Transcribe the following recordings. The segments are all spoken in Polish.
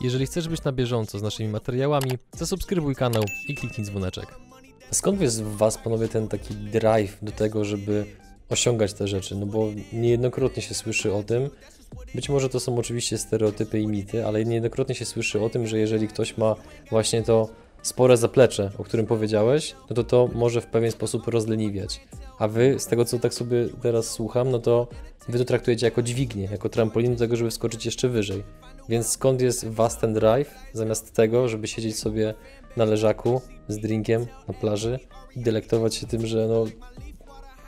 Jeżeli chcesz być na bieżąco z naszymi materiałami, zasubskrybuj kanał i kliknij dzwoneczek. Skąd jest w Was, panowie, ten taki drive do tego, żeby osiągać te rzeczy? No bo niejednokrotnie się słyszy o tym, być może to są oczywiście stereotypy i mity, ale niejednokrotnie się słyszy o tym, że jeżeli ktoś ma właśnie to spore zaplecze, o którym powiedziałeś, no to to może w pewien sposób rozleniwiać. A wy, z tego co tak sobie teraz słucham, no to wy to traktujecie jako dźwignię, jako trampolin do tego, żeby skoczyć jeszcze wyżej. Więc skąd jest was ten drive, zamiast tego, żeby siedzieć sobie na leżaku z drinkiem na plaży i delektować się tym, że no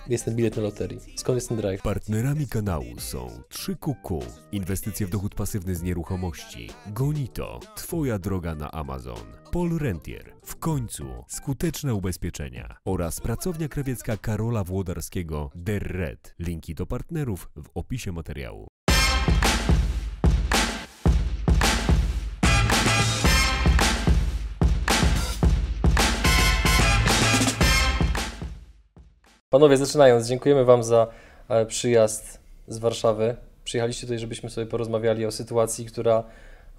jest ten bilet na loterii. Skąd jest ten drive? Partnerami kanału są 3QQ, inwestycje w dochód pasywny z nieruchomości, Gonito, Twoja droga na Amazon, Paul Rentier, w końcu skuteczne ubezpieczenia oraz pracownia krawiecka Karola Włodarskiego Der Red. Linki do partnerów w opisie materiału. Panowie, zaczynając, dziękujemy Wam za e, przyjazd z Warszawy. Przyjechaliście tutaj, żebyśmy sobie porozmawiali o sytuacji, która,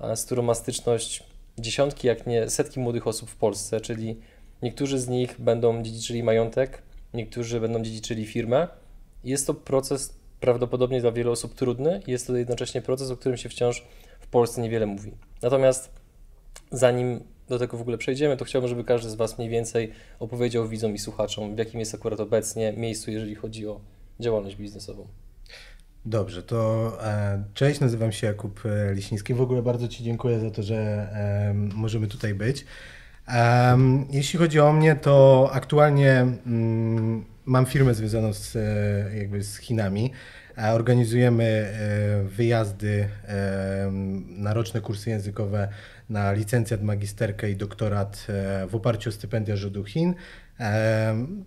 e, z którą ma styczność dziesiątki, jak nie setki młodych osób w Polsce, czyli niektórzy z nich będą dziedziczyli majątek, niektórzy będą dziedziczyli firmę. Jest to proces prawdopodobnie dla wielu osób trudny i jest to jednocześnie proces, o którym się wciąż w Polsce niewiele mówi. Natomiast zanim do tego w ogóle przejdziemy, to chciałbym, żeby każdy z Was mniej więcej opowiedział widzom i słuchaczom, w jakim jest akurat obecnie miejscu, jeżeli chodzi o działalność biznesową. Dobrze, to e, cześć, nazywam się Jakub e, Liśnicki. W ogóle bardzo Ci dziękuję za to, że e, możemy tutaj być. Jeśli chodzi o mnie, to aktualnie mm, mam firmę związaną z, jakby z Chinami. Organizujemy wyjazdy na roczne kursy językowe na licencjat, magisterkę i doktorat w oparciu o stypendia rządu Chin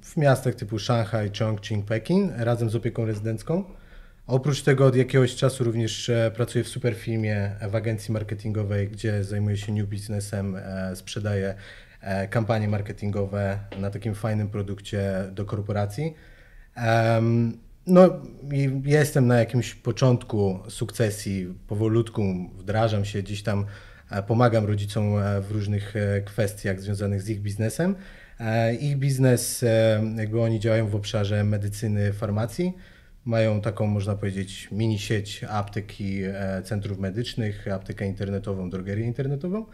w miastach typu Szanghaj, Chongqing, Pekin razem z opieką rezydencką. Oprócz tego od jakiegoś czasu również e, pracuję w Superfilmie w agencji marketingowej, gdzie zajmuję się new businessem, e, sprzedaję e, kampanie marketingowe na takim fajnym produkcie do korporacji. No, jestem na jakimś początku sukcesji, powolutku wdrażam się, gdzieś tam pomagam rodzicom w różnych kwestiach związanych z ich biznesem. Ich biznes, jakby oni działają w obszarze medycyny, farmacji. Mają taką, można powiedzieć, mini sieć aptek i e, centrów medycznych, aptekę internetową, drogerię internetową.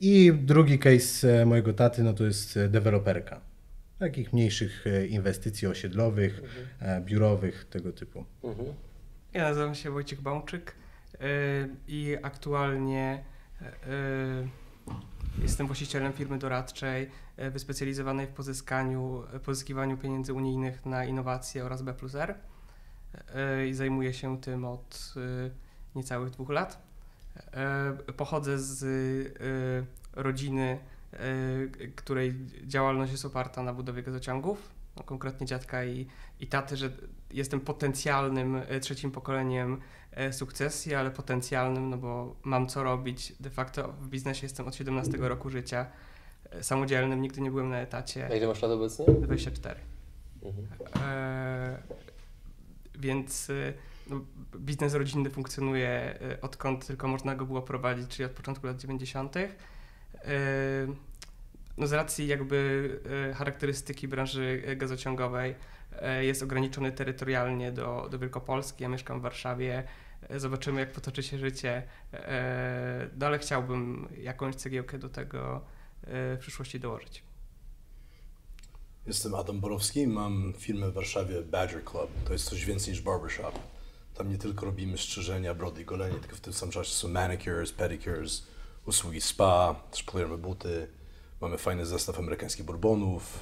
I drugi case e, mojego taty, no to jest deweloperka. Takich mniejszych e, inwestycji osiedlowych, mhm. biurowych, tego typu. Mhm. Ja nazywam się Wojciech Bałczyk i aktualnie jestem właścicielem firmy doradczej wyspecjalizowanej w pozyskaniu, pozyskiwaniu pieniędzy unijnych na innowacje oraz B plus R. E, i zajmuję się tym od e, niecałych dwóch lat. E, pochodzę z rodziny, której działalność jest oparta na budowie gazociągów, no konkretnie dziadka i, i taty, że jestem potencjalnym trzecim pokoleniem sukcesji, ale potencjalnym, no bo mam co robić. De facto w biznesie jestem od 17 roku życia samodzielnym, nigdy nie byłem na etacie. A ile masz lat obecnie? 24. Mhm. E, więc no, biznes rodzinny funkcjonuje odkąd tylko można go było prowadzić, czyli od początku lat 90. Y, no z racji jakby charakterystyki branży gazociągowej jest ograniczony terytorialnie do, do Wielkopolski. Ja mieszkam w Warszawie. Zobaczymy, jak potoczy się życie. No ale chciałbym jakąś cegiełkę do tego w przyszłości dołożyć. Jestem Adam Borowski, mam firmę w Warszawie Badger Club. To jest coś więcej niż barbershop. Tam nie tylko robimy strzyżenia, brody i golenie, tylko w tym samym czasie są manicures, pedicures, usługi spa, też buty. Mamy fajny zestaw amerykańskich bourbonów,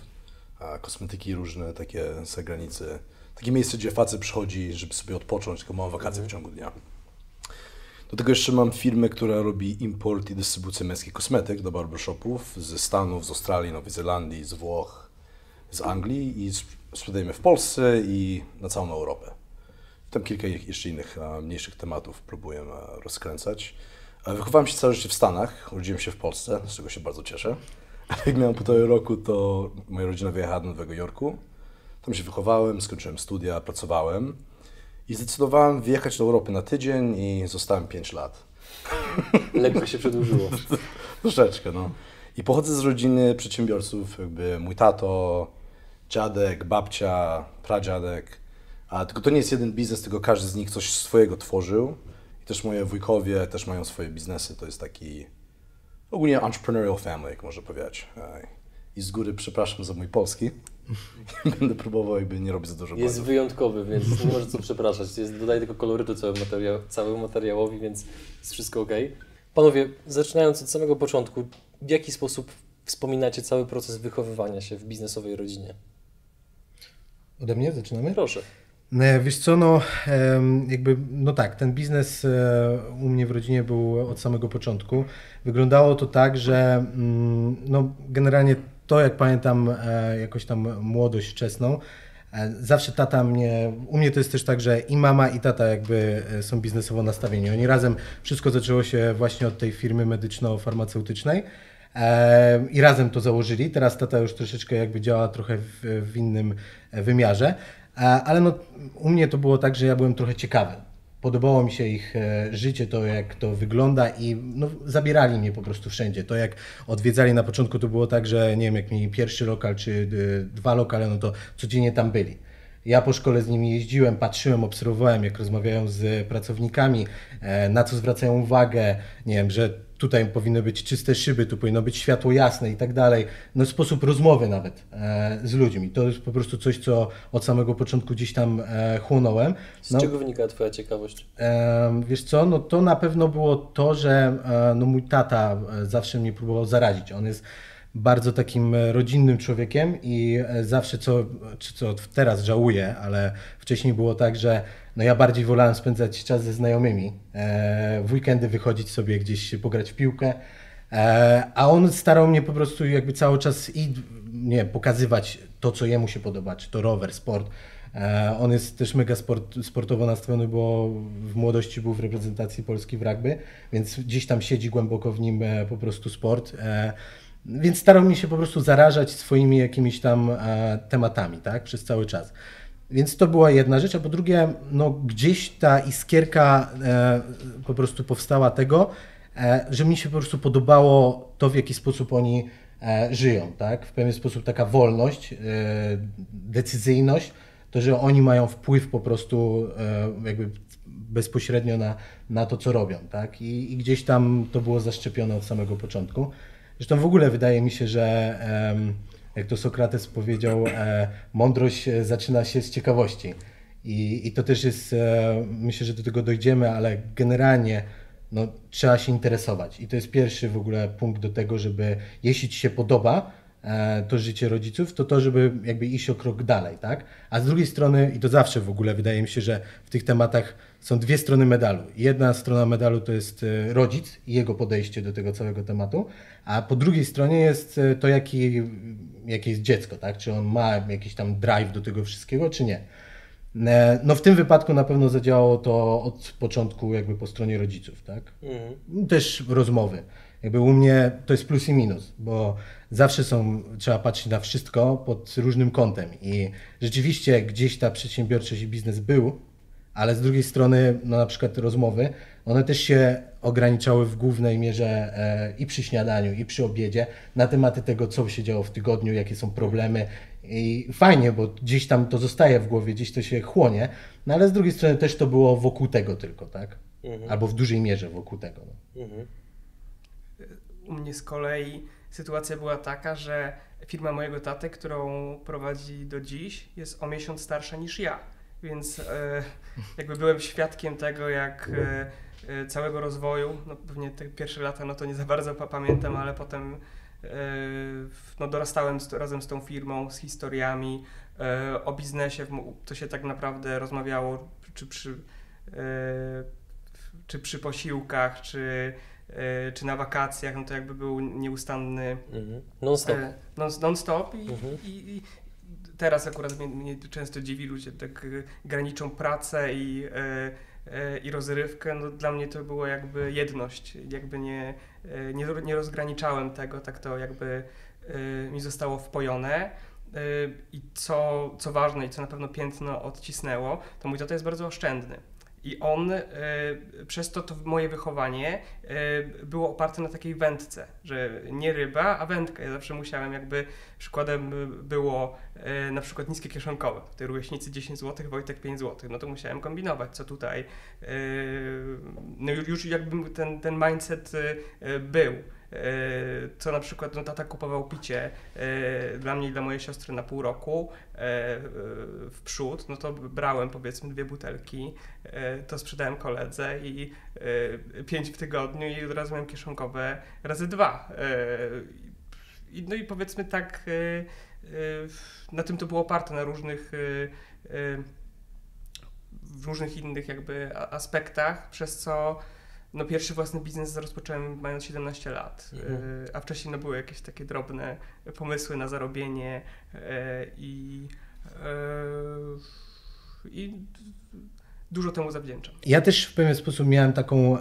kosmetyki różne, takie z zagranicy. Takie miejsce, gdzie facet przychodzi, żeby sobie odpocząć, tylko ma wakacje w ciągu dnia. Do tego jeszcze mam firmę, która robi import i dystrybucję męskich kosmetyk do barbershopów ze Stanów, z Australii, Nowej Zelandii, z Włoch, z Anglii i sprzedajemy w Polsce i na całą Europę. Tam kilka jeszcze innych mniejszych tematów próbuję rozkręcać. Wychowałem się całe życie w Stanach, urodziłem się w Polsce, z czego się bardzo cieszę. Jak miałem półtorej roku, to moja rodzina wyjechała do Nowego Jorku. Tam się wychowałem, skończyłem studia, pracowałem i zdecydowałem wyjechać do Europy na tydzień i zostałem 5 lat. Lekko się przedłużyło. Troszeczkę, no. I pochodzę z rodziny przedsiębiorców, jakby mój tato, dziadek, babcia, pradziadek. A tylko to nie jest jeden biznes, tylko każdy z nich coś swojego tworzył. I też moje wujkowie też mają swoje biznesy. To jest taki ogólnie entrepreneurial family, jak można powiedzieć. I z góry przepraszam za mój polski. Będę próbował jakby nie robić za dużo Jest błędów. wyjątkowy, więc nie może co przepraszać. Jest, dodaje tylko kolorytu całemu, materiał, całemu materiałowi, więc jest wszystko ok. Panowie, zaczynając od samego początku, w jaki sposób wspominacie cały proces wychowywania się w biznesowej rodzinie? Ode mnie zaczynamy? Proszę. E, Wiesz co, no jakby, no tak, ten biznes e, u mnie w rodzinie był od samego początku. Wyglądało to tak, że mm, no generalnie to jak pamiętam e, jakoś tam młodość wczesną, e, zawsze tata mnie, u mnie to jest też tak, że i mama i tata jakby e, są biznesowo nastawieni. Oni razem, wszystko zaczęło się właśnie od tej firmy medyczno-farmaceutycznej. I razem to założyli. Teraz tata już troszeczkę jakby działa trochę w, w innym wymiarze. Ale no, u mnie to było tak, że ja byłem trochę ciekawy. Podobało mi się ich e, życie, to jak to wygląda i no, zabierali mnie po prostu wszędzie. To jak odwiedzali na początku, to było tak, że nie wiem, jak mieli pierwszy lokal czy y, dwa lokale, no to codziennie tam byli. Ja po szkole z nimi jeździłem, patrzyłem, obserwowałem, jak rozmawiają z pracownikami, e, na co zwracają uwagę, nie wiem, że tutaj powinny być czyste szyby, tu powinno być światło jasne i tak dalej. No sposób rozmowy nawet e, z ludźmi. To jest po prostu coś, co od samego początku gdzieś tam e, chłonąłem. Z No, czego wynika Twoja ciekawość? Em, Wiesz co, no to na pewno było to, że e, no mój tata e, zawsze mnie próbował zarazić. On jest bardzo takim e, rodzinnym człowiekiem i e, zawsze co, czy co teraz żałuję, ale wcześniej było tak, że no ja bardziej wolałem spędzać czas ze znajomymi, e, w weekendy wychodzić sobie gdzieś pograć w piłkę, e, a on starał mnie po prostu jakby cały czas i nie pokazywać to, co jemu się podoba, czy to rower, sport. E, On jest też mega sport, sportowo nastawiony, bo w młodości był w reprezentacji Polski w rugby, więc gdzieś tam siedzi głęboko w nim po prostu sport. Więc starał mi się po prostu zarażać swoimi jakimiś tam tematami, tak, przez cały czas. Więc to była jedna rzecz, a po drugie, no gdzieś ta iskierka e, po prostu powstała tego, e, że mi się po prostu podobało to, w jaki sposób oni e, żyją, tak? W pewien sposób taka wolność, e, decyzyjność, to, że oni mają wpływ po prostu e, jakby bezpośrednio na, na to, co robią, tak? I, I gdzieś tam to było zaszczepione od samego początku. Zresztą w ogóle wydaje mi się, że jak to Sokrates powiedział, e, mądrość e, zaczyna się z ciekawości. I, I to też jest, e, myślę, że do tego dojdziemy, ale generalnie no, trzeba się interesować. I to jest pierwszy w ogóle punkt do tego, żeby jeśli Ci się podoba to życie rodziców, to to, żeby jakby iść o krok dalej, tak? A z drugiej strony, i to zawsze w ogóle wydaje mi się, że w tych tematach są dwie strony medalu. Jedna strona medalu to jest e, rodzic i jego podejście do tego całego tematu, a po drugiej stronie jest e, to, jaki, jakie jest dziecko, tak? Czy on ma jakiś tam drive do tego wszystkiego, czy nie. E, No w tym wypadku na pewno zadziałało to od początku jakby po stronie rodziców, tak? Mhm. Też rozmowy. Jakby u mnie to jest plus i minus, bo zawsze są, trzeba patrzeć na wszystko pod różnym kątem i rzeczywiście gdzieś ta przedsiębiorczość i biznes był, ale z drugiej strony, no na przykład rozmowy, one też się ograniczały w głównej mierze e, i przy śniadaniu, i przy obiedzie na tematy tego, co się działo w tygodniu, jakie są problemy. I fajnie, bo gdzieś tam to zostaje w głowie, gdzieś to się chłonie, no ale z drugiej strony też to było wokół tego tylko, tak? Albo w dużej mierze wokół tego. No. Mhm. U mnie z kolei sytuacja była taka, że firma mojego taty, którą prowadzi do dziś, jest o miesiąc starsza niż ja. Więc e, jakby byłem świadkiem tego, jak e, e, całego rozwoju, no pewnie te pierwsze lata, no to nie za bardzo pa- pamiętam, ale potem e, no dorastałem z, razem z tą firmą, z historiami, e, o biznesie, to się tak naprawdę rozmawiało, czy przy, e, czy przy posiłkach, czy, czy na wakacjach, no to jakby był nieustanny Mhm. Non stop. e, non, non-stop i, Mhm. i, i teraz akurat mnie, mnie często dziwi ludzie tak e, graniczą pracę i, e, e, i rozrywkę, no dla mnie to było jakby jedność, jakby nie, e, nie, nie rozgraniczałem tego, tak to jakby e, mi zostało wpojone. E, I co, co ważne i co na pewno piętno odcisnęło, to mój tata jest bardzo oszczędny. I on, e, przez to to moje wychowanie e, było oparte na takiej wędce, że nie ryba, a wędka. Ja zawsze musiałem jakby, przykładem było e, na przykład niskie kieszonkowe. W tej rówieśnicy 10 zł, Wojtek 5 zł. No to musiałem kombinować, co tutaj. e, No już- jakby ten, ten mindset e, był. E, Co na przykład no, tata kupował picie e, dla mnie i dla mojej siostry na pół roku e, w przód, no to brałem powiedzmy dwie butelki, to sprzedałem koledze i pięć w tygodniu i od razu miałem kieszonkowe razy dwa. No i powiedzmy tak, na tym to było oparte, na różnych w różnych innych jakby aspektach, przez co no pierwszy własny biznes rozpocząłem mając 17 lat, Mhm. e, a wcześniej no były jakieś takie drobne pomysły na zarobienie e, i, e, i dużo temu zawdzięczam. Ja też w pewien sposób miałem taką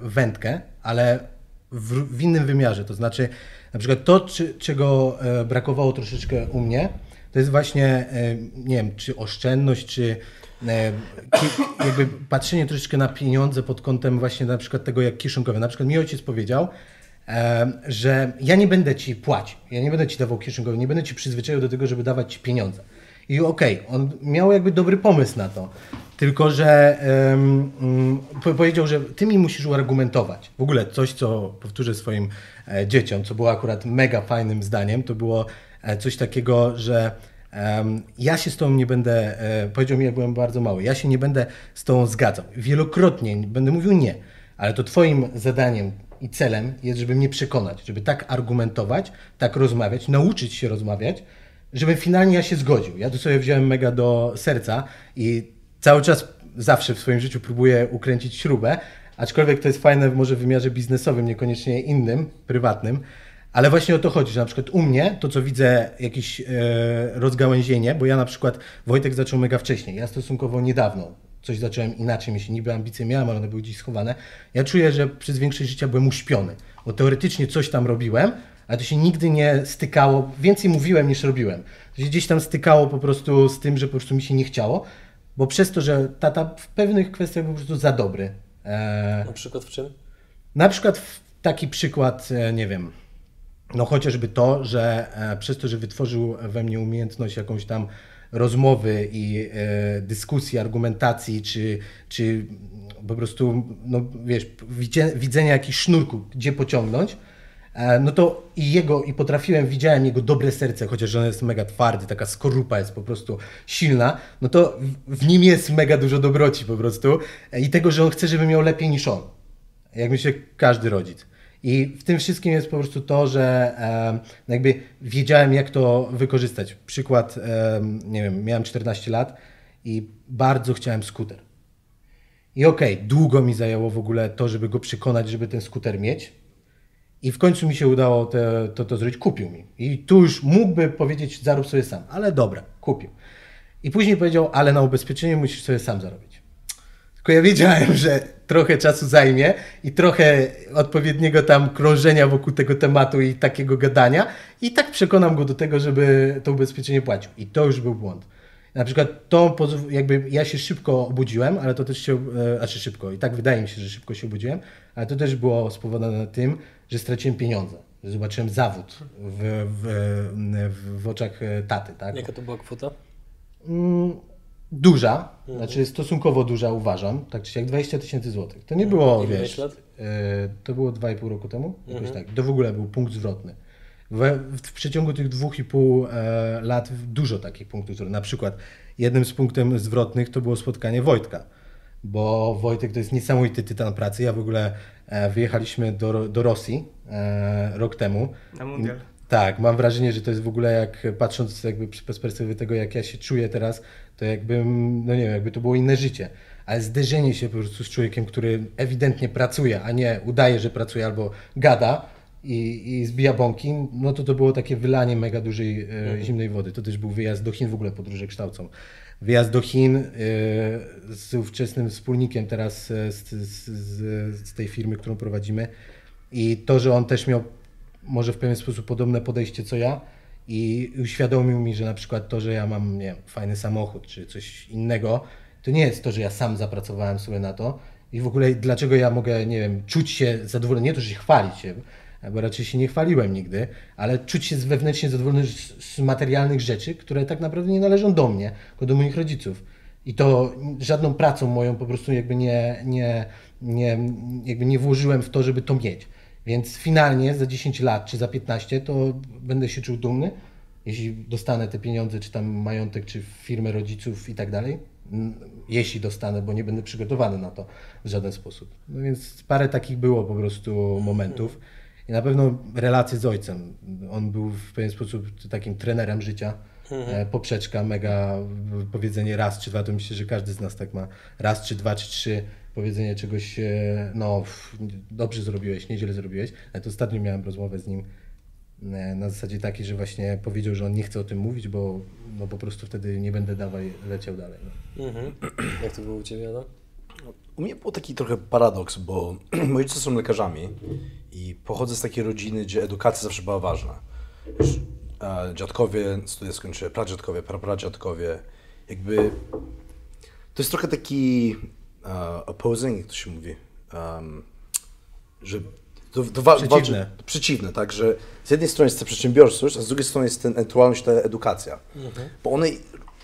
wędkę, ale w, w innym wymiarze. To znaczy, na przykład to, czy, czego brakowało troszeczkę u mnie, to jest właśnie, nie wiem, czy oszczędność, czy jakby patrzenie troszeczkę na pieniądze pod kątem właśnie na przykład tego, jak kieszonkowe. Na przykład mi ojciec powiedział, e, że ja nie będę ci płacił, ja nie będę ci dawał kieszonkowe, nie będę ci przyzwyczaił do tego, żeby dawać ci pieniądze. I okej, on miał jakby dobry pomysł na to, tylko że mm, po- powiedział, że ty mi musisz uargumentować. W ogóle coś, co powtórzę swoim e, dzieciom, co było akurat mega fajnym zdaniem, to było e, coś takiego, że ja się z tobą nie będę, e, powiedział mi, jak byłem bardzo mały, ja się nie będę z tobą zgadzał. Wielokrotnie będę mówił nie, ale to twoim zadaniem i celem jest, żeby mnie przekonać, żeby tak argumentować, tak rozmawiać, nauczyć się rozmawiać, żebym finalnie ja się zgodził. Ja to sobie wziąłem mega do serca i cały czas zawsze w swoim życiu próbuję ukręcić śrubę, aczkolwiek to jest fajne może w wymiarze biznesowym, niekoniecznie innym, prywatnym, ale właśnie o to chodzi, że na przykład u mnie to, co widzę, jakieś e, rozgałęzienie, bo ja na przykład, Wojtek zaczął mega wcześniej, ja stosunkowo niedawno coś zacząłem inaczej, myślę, niby ambicje miałem, ale one były gdzieś schowane. Ja czuję, że przez większość życia byłem uśpiony, bo teoretycznie coś tam robiłem, ale to się nigdy nie stykało, więcej mówiłem niż robiłem. To się gdzieś tam stykało po prostu z tym, że po prostu mi się nie chciało, bo przez to, że tata w pewnych kwestiach był po prostu za dobry. E, Na przykład w czym? na przykład w- taki przykład, e, nie wiem, no chociażby to, że e, przez to, że wytworzył we mnie umiejętność jakąś tam rozmowy i e, dyskusji, argumentacji, czy, czy po prostu, no wiesz, widzenia jakichś sznurków, gdzie pociągnąć, e, no to i jego, i potrafiłem, widziałem jego dobre serce, chociaż on jest mega twardy, taka skorupa jest po prostu silna, no to w, nim jest mega dużo dobroci po prostu i tego, że on chce, żeby miał lepiej niż on jak myślę każdy rodzic. I w tym wszystkim jest po prostu to, że em, jakby wiedziałem, jak to wykorzystać. Przykład, em, nie wiem, miałem 14 lat i bardzo chciałem skuter. I okej, długo mi zajęło w ogóle to, żeby go przekonać, żeby ten skuter mieć. I w końcu mi się udało te, to, to zrobić. Kupił mi. I tu już mógłby powiedzieć, zarób sobie sam, ale dobra, kupił. I później powiedział, ale na ubezpieczenie musisz sobie sam zarobić. Tylko ja wiedziałem, że trochę czasu zajmie i trochę odpowiedniego tam krążenia wokół tego tematu i takiego gadania i tak przekonam go do tego, żeby to ubezpieczenie płacił. I to już był błąd. Na przykład to, jakby ja się szybko obudziłem, ale to też się, e, znaczy szybko, i tak wydaje mi się, że szybko się obudziłem, ale to też było spowodowane tym, że straciłem pieniądze. Że zobaczyłem zawód w, w, w, w oczach e, taty, tak? Jaka to była kwota? Mm, duża, znaczy stosunkowo duża uważam, tak czy siak 20 tysięcy złotych. To nie było, Ile wiesz, lat? e, to było 2,5 roku temu, jakoś tak. To w ogóle był punkt zwrotny. We, w, w przeciągu tych dwóch i pół e, lat dużo takich punktów zwrotnych. Na przykład jednym z punktów zwrotnych to było spotkanie Wojtka, bo Wojtek to jest niesamowity tytan pracy. Ja w ogóle e, wyjechaliśmy do, do Rosji e, rok temu. Na mundial. Tak, mam wrażenie, że to jest w ogóle jak patrząc jakby z perspektywy tego, jak ja się czuję teraz, to jakbym, no nie wiem, jakby to było inne życie. Ale zderzenie się po prostu z człowiekiem, który ewidentnie pracuje, a nie udaje, że pracuje albo gada i, i zbija bąki, no to to było takie wylanie mega dużej e, zimnej wody. To też był wyjazd do Chin, w ogóle podróże kształcą. Wyjazd do Chin e, z ówczesnym wspólnikiem teraz e, z, z, z, z tej firmy, którą prowadzimy. I to, że on też miał może w pewien sposób podobne podejście co ja i uświadomił mi, że na przykład to, że ja mam nie fajny samochód czy coś innego, To nie jest to, że ja sam zapracowałem sobie na to i w ogóle dlaczego ja mogę, nie wiem, czuć się zadowolony, nie to, że się chwalić się, bo raczej się nie chwaliłem nigdy, ale czuć się wewnętrznie zadowolony z, z materialnych rzeczy, które tak naprawdę nie należą do mnie, tylko do moich rodziców. I to żadną pracą moją po prostu jakby nie, nie, nie, jakby nie włożyłem w to, żeby to mieć. Więc finalnie za 10 lat czy za 15 to będę się czuł dumny, jeśli dostanę te pieniądze, czy tam majątek, czy firmę rodziców i tak dalej. Jeśli dostanę, bo nie będę przygotowany na to w żaden sposób. No więc parę takich było po prostu momentów. I na pewno relacje z ojcem. On był w pewien sposób takim trenerem życia. E, Poprzeczka, mega powiedzenie raz czy dwa, to myślę, że każdy z nas tak ma. Raz czy dwa czy trzy powiedzenie czegoś, e, no dobrze zrobiłeś, nieźle zrobiłeś. Nawet ostatnio miałem rozmowę z nim e, na zasadzie takiej, że właśnie powiedział, że on nie chce o tym mówić, bo no po prostu wtedy nie będę dawaj leciał dalej. No. Mhm. Jak to było u Ciebie, Adam? U mnie był taki trochę paradoks, bo moi rodzice są lekarzami i pochodzę z takiej rodziny, gdzie edukacja zawsze była ważna. Dziadkowie studia skończyły, pradziadkowie, prapradziadkowie. Jakby to jest trochę taki e, opposing, jak to się mówi, um, że to, to wa- Przeciwne. walczy- przeciwne, tak, że z jednej strony jest ta przedsiębiorczość, a z drugiej strony jest ten ewentualność ta edukacja, bo one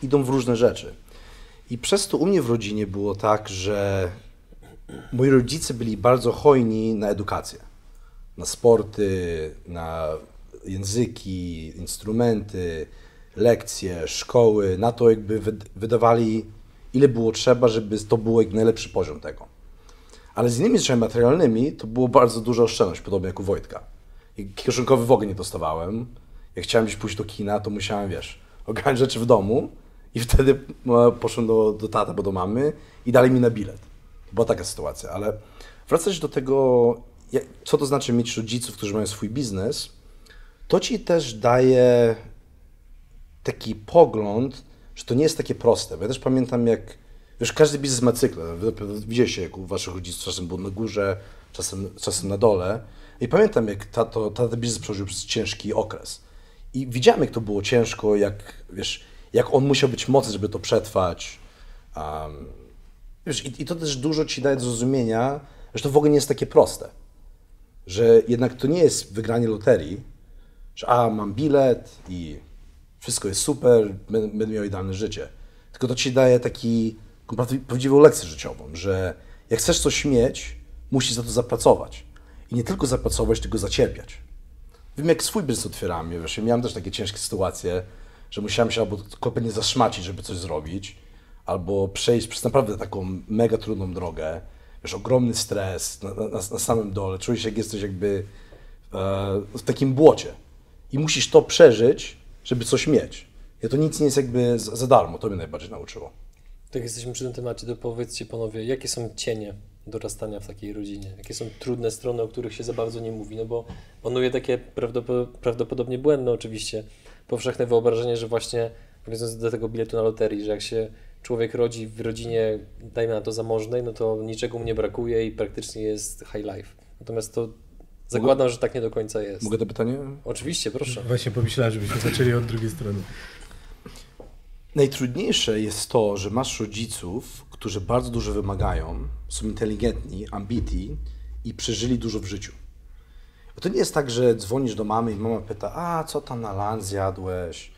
idą w różne rzeczy. I przez to u mnie w rodzinie było tak, że moi rodzice byli bardzo hojni na edukację. Na sporty, na języki, instrumenty, lekcje, szkoły. Na to jakby wyd- wydawali ile było trzeba, żeby to był najlepszy poziom tego. Ale z innymi rzeczami materialnymi to było bardzo duża oszczędność, podobnie jak u Wojtka. Kieszonkowy w ogóle nie dostawałem. Jak chciałem gdzieś pójść do kina, to musiałem, wiesz, ogarnąć rzeczy w domu i wtedy e, poszedłem do, do tata albo do mamy i dali mi na bilet. Była taka sytuacja, ale wracając do tego, co to znaczy mieć rodziców, którzy mają swój biznes, to ci też daje taki pogląd, że to nie jest takie proste. Bo ja też pamiętam, jak wiesz, każdy biznes ma cykle. Wy- Widzieliście, jak u waszych rodziców czasem był na górze, czasem, czasem na dole. I pamiętam, jak tato, tata biznes przeżył przez ciężki okres. I widziałem, jak to było ciężko, jak, wiesz, jak on musiał być mocny, żeby to przetrwać. Um, wiesz, i, I to też dużo ci daje zrozumienia, że to w ogóle nie jest takie proste. Że jednak to nie jest wygranie loterii, że a, mam bilet i wszystko jest super, będę, miał idealne życie. Tylko to ci daje taki prawdzi- prawdziwą lekcję życiową, że jak chcesz coś mieć, musisz za to zapracować. I nie tylko zapracować, tylko zacierpiać. Wiem, jak swój biznes otwierałem, wiesz, ja miałem też takie ciężkie sytuacje, że musiałem się albo kompletnie zaszmacić, żeby coś zrobić, albo przejść przez naprawdę taką mega trudną drogę, wiesz, ogromny stres na, na, na samym dole, czujesz się jak jesteś jakby e, w takim błocie i musisz to przeżyć, żeby coś mieć. I to nic nie jest jakby za, darmo, to mnie najbardziej nauczyło. Tak jesteśmy przy tym temacie, to powiedzcie panowie, jakie są cienie dorastania w takiej rodzinie? Jakie są trudne strony, o których się za bardzo nie mówi? No bo panuje takie prawdopo- prawdopodobnie błędne oczywiście, powszechne wyobrażenie, że właśnie nawiązując do tego biletu na loterii, że jak się człowiek rodzi w rodzinie, dajmy na to zamożnej, no to niczego mu nie brakuje i praktycznie jest high life. Natomiast to zakładam, że tak nie do końca jest. Mogę to pytanie? Oczywiście, proszę. Właśnie pomyślałem, żebyśmy zaczęli od drugiej strony. Najtrudniejsze jest to, że masz rodziców, którzy bardzo dużo wymagają, są inteligentni, ambitni i przeżyli dużo w życiu. Bo to nie jest tak, że dzwonisz do mamy i mama pyta, a co tam na lunch zjadłeś?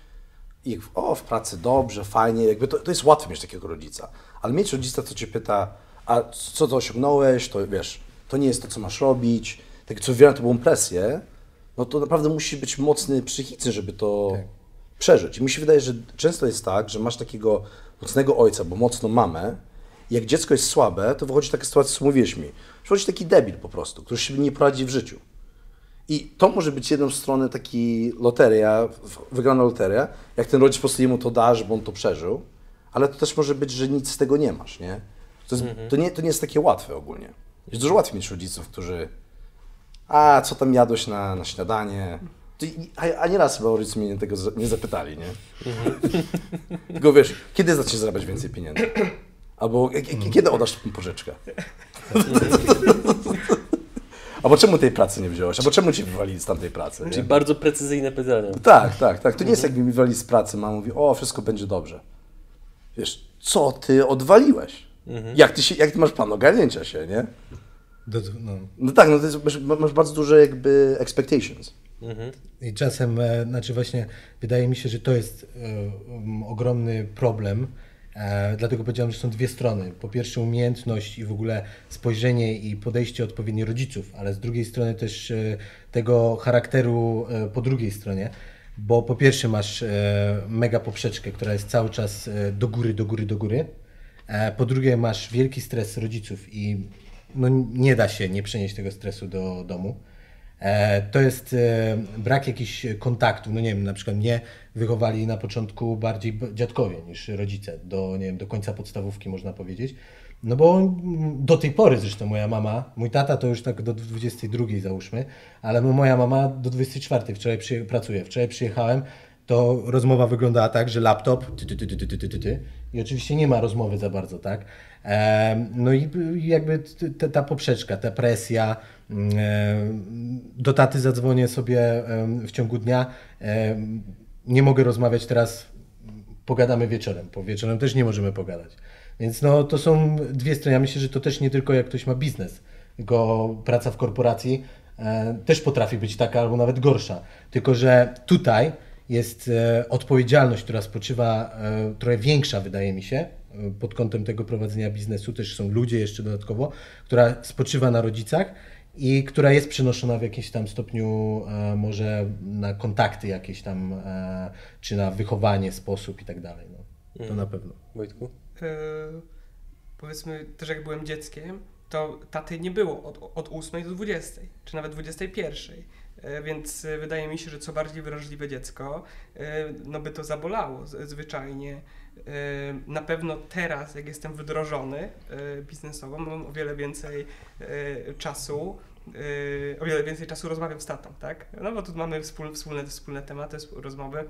I o, w pracy dobrze, fajnie, jakby to, to jest łatwe mieć takiego rodzica. Ale mieć rodzica, co cię pyta, a co to osiągnąłeś, to wiesz, to nie jest to, co masz robić, tak co wywiera tobą presję, no to naprawdę musisz być mocny psychicznie, żeby to Tak. przeżyć. I mi się wydaje, że często jest tak, że masz takiego mocnego ojca, bo mocną mamę, i jak dziecko jest słabe, to wychodzi taka sytuacja, co mówiłeś mi. Wychodzi taki debil po prostu, który się nie poradzi w życiu. I to może być jedną stronę taki loteria, wygrana loteria, jak ten rodzic po prostu jemu to da, żeby on to przeżył, ale to też może być, że nic z tego nie masz, nie? To, jest, to, nie, to nie jest takie łatwe ogólnie. Jest dużo łatwiej mieć rodziców, którzy a co tam jadłeś na, na śniadanie? A, a nieraz chyba rodzice mnie tego nie zapytali, nie? Tylko wiesz, kiedy zaczniesz zarabiać więcej pieniędzy? Albo k- kiedy oddasz pożyczkę? Albo czemu tej pracy nie wziąłeś? Albo czemu cię wywalili z tamtej pracy? Czyli Nie? bardzo precyzyjne pytania. Tak, tak, tak. To nie jest jakby mi wywalili z pracy, mama mówi, o, wszystko będzie dobrze. Wiesz, co ty odwaliłeś? Mhm. Jak, ty się, jak ty masz plan ogarnięcia się, nie? Do, no. No tak, no to jest, masz, masz bardzo duże jakby expectations. I czasem, e, znaczy właśnie, wydaje mi się, że to jest e, um, ogromny problem. E, dlatego powiedziałem, że są dwie strony. Po pierwsze umiejętność i w ogóle spojrzenie i podejście odpowiednie rodziców, ale z drugiej strony też tego charakteru po drugiej stronie. Bo po pierwsze masz mega poprzeczkę, która jest cały czas do góry, do góry, do góry. Po drugie masz wielki stres rodziców i no, nie da się nie przenieść tego stresu do domu. E, To jest e, brak jakichś kontaktów. No nie wiem, na przykład mnie wychowali na początku bardziej dziadkowie niż rodzice, do, nie wiem, do końca podstawówki można powiedzieć. No bo do tej pory zresztą moja mama, mój tata to już tak do 22 załóżmy, ale moja mama do 24 wczoraj przyje, pracuje. Wczoraj przyjechałem, to rozmowa wyglądała tak, że laptop ty, ty, ty, ty, ty, ty, ty, i oczywiście nie ma rozmowy za bardzo, tak? No i jakby ta poprzeczka, ta presja. Mm, do taty zadzwonię sobie w ciągu dnia. Nie mogę rozmawiać teraz, pogadamy wieczorem, po wieczorem też nie możemy pogadać. Więc no, to są dwie strony. Ja myślę, że to też nie tylko jak ktoś ma biznes, tylko praca w korporacji e, też potrafi być taka albo nawet gorsza. Tylko, że tutaj jest e, odpowiedzialność, która spoczywa e, trochę większa, wydaje mi się, e, pod kątem tego prowadzenia biznesu. Też są ludzie jeszcze dodatkowo, która spoczywa na rodzicach i która jest przenoszona w jakimś tam stopniu może na kontakty jakieś tam, czy na wychowanie, sposób i tak dalej. No. To na pewno. Wojtku? Yy, powiedzmy też jak byłem dzieckiem, to taty nie było od, od 8 do 20, czy nawet 21. Yy, Więc yy, wydaje mi się, że co bardziej wrażliwe dziecko, yy, no by to zabolało zwyczajnie. Na pewno teraz, jak jestem wdrożony biznesowo, mam o wiele więcej czasu, o wiele więcej czasu rozmawiam z tatą, tak? No bo tu mamy wspólne, wspólne, wspólne tematy, rozmowy.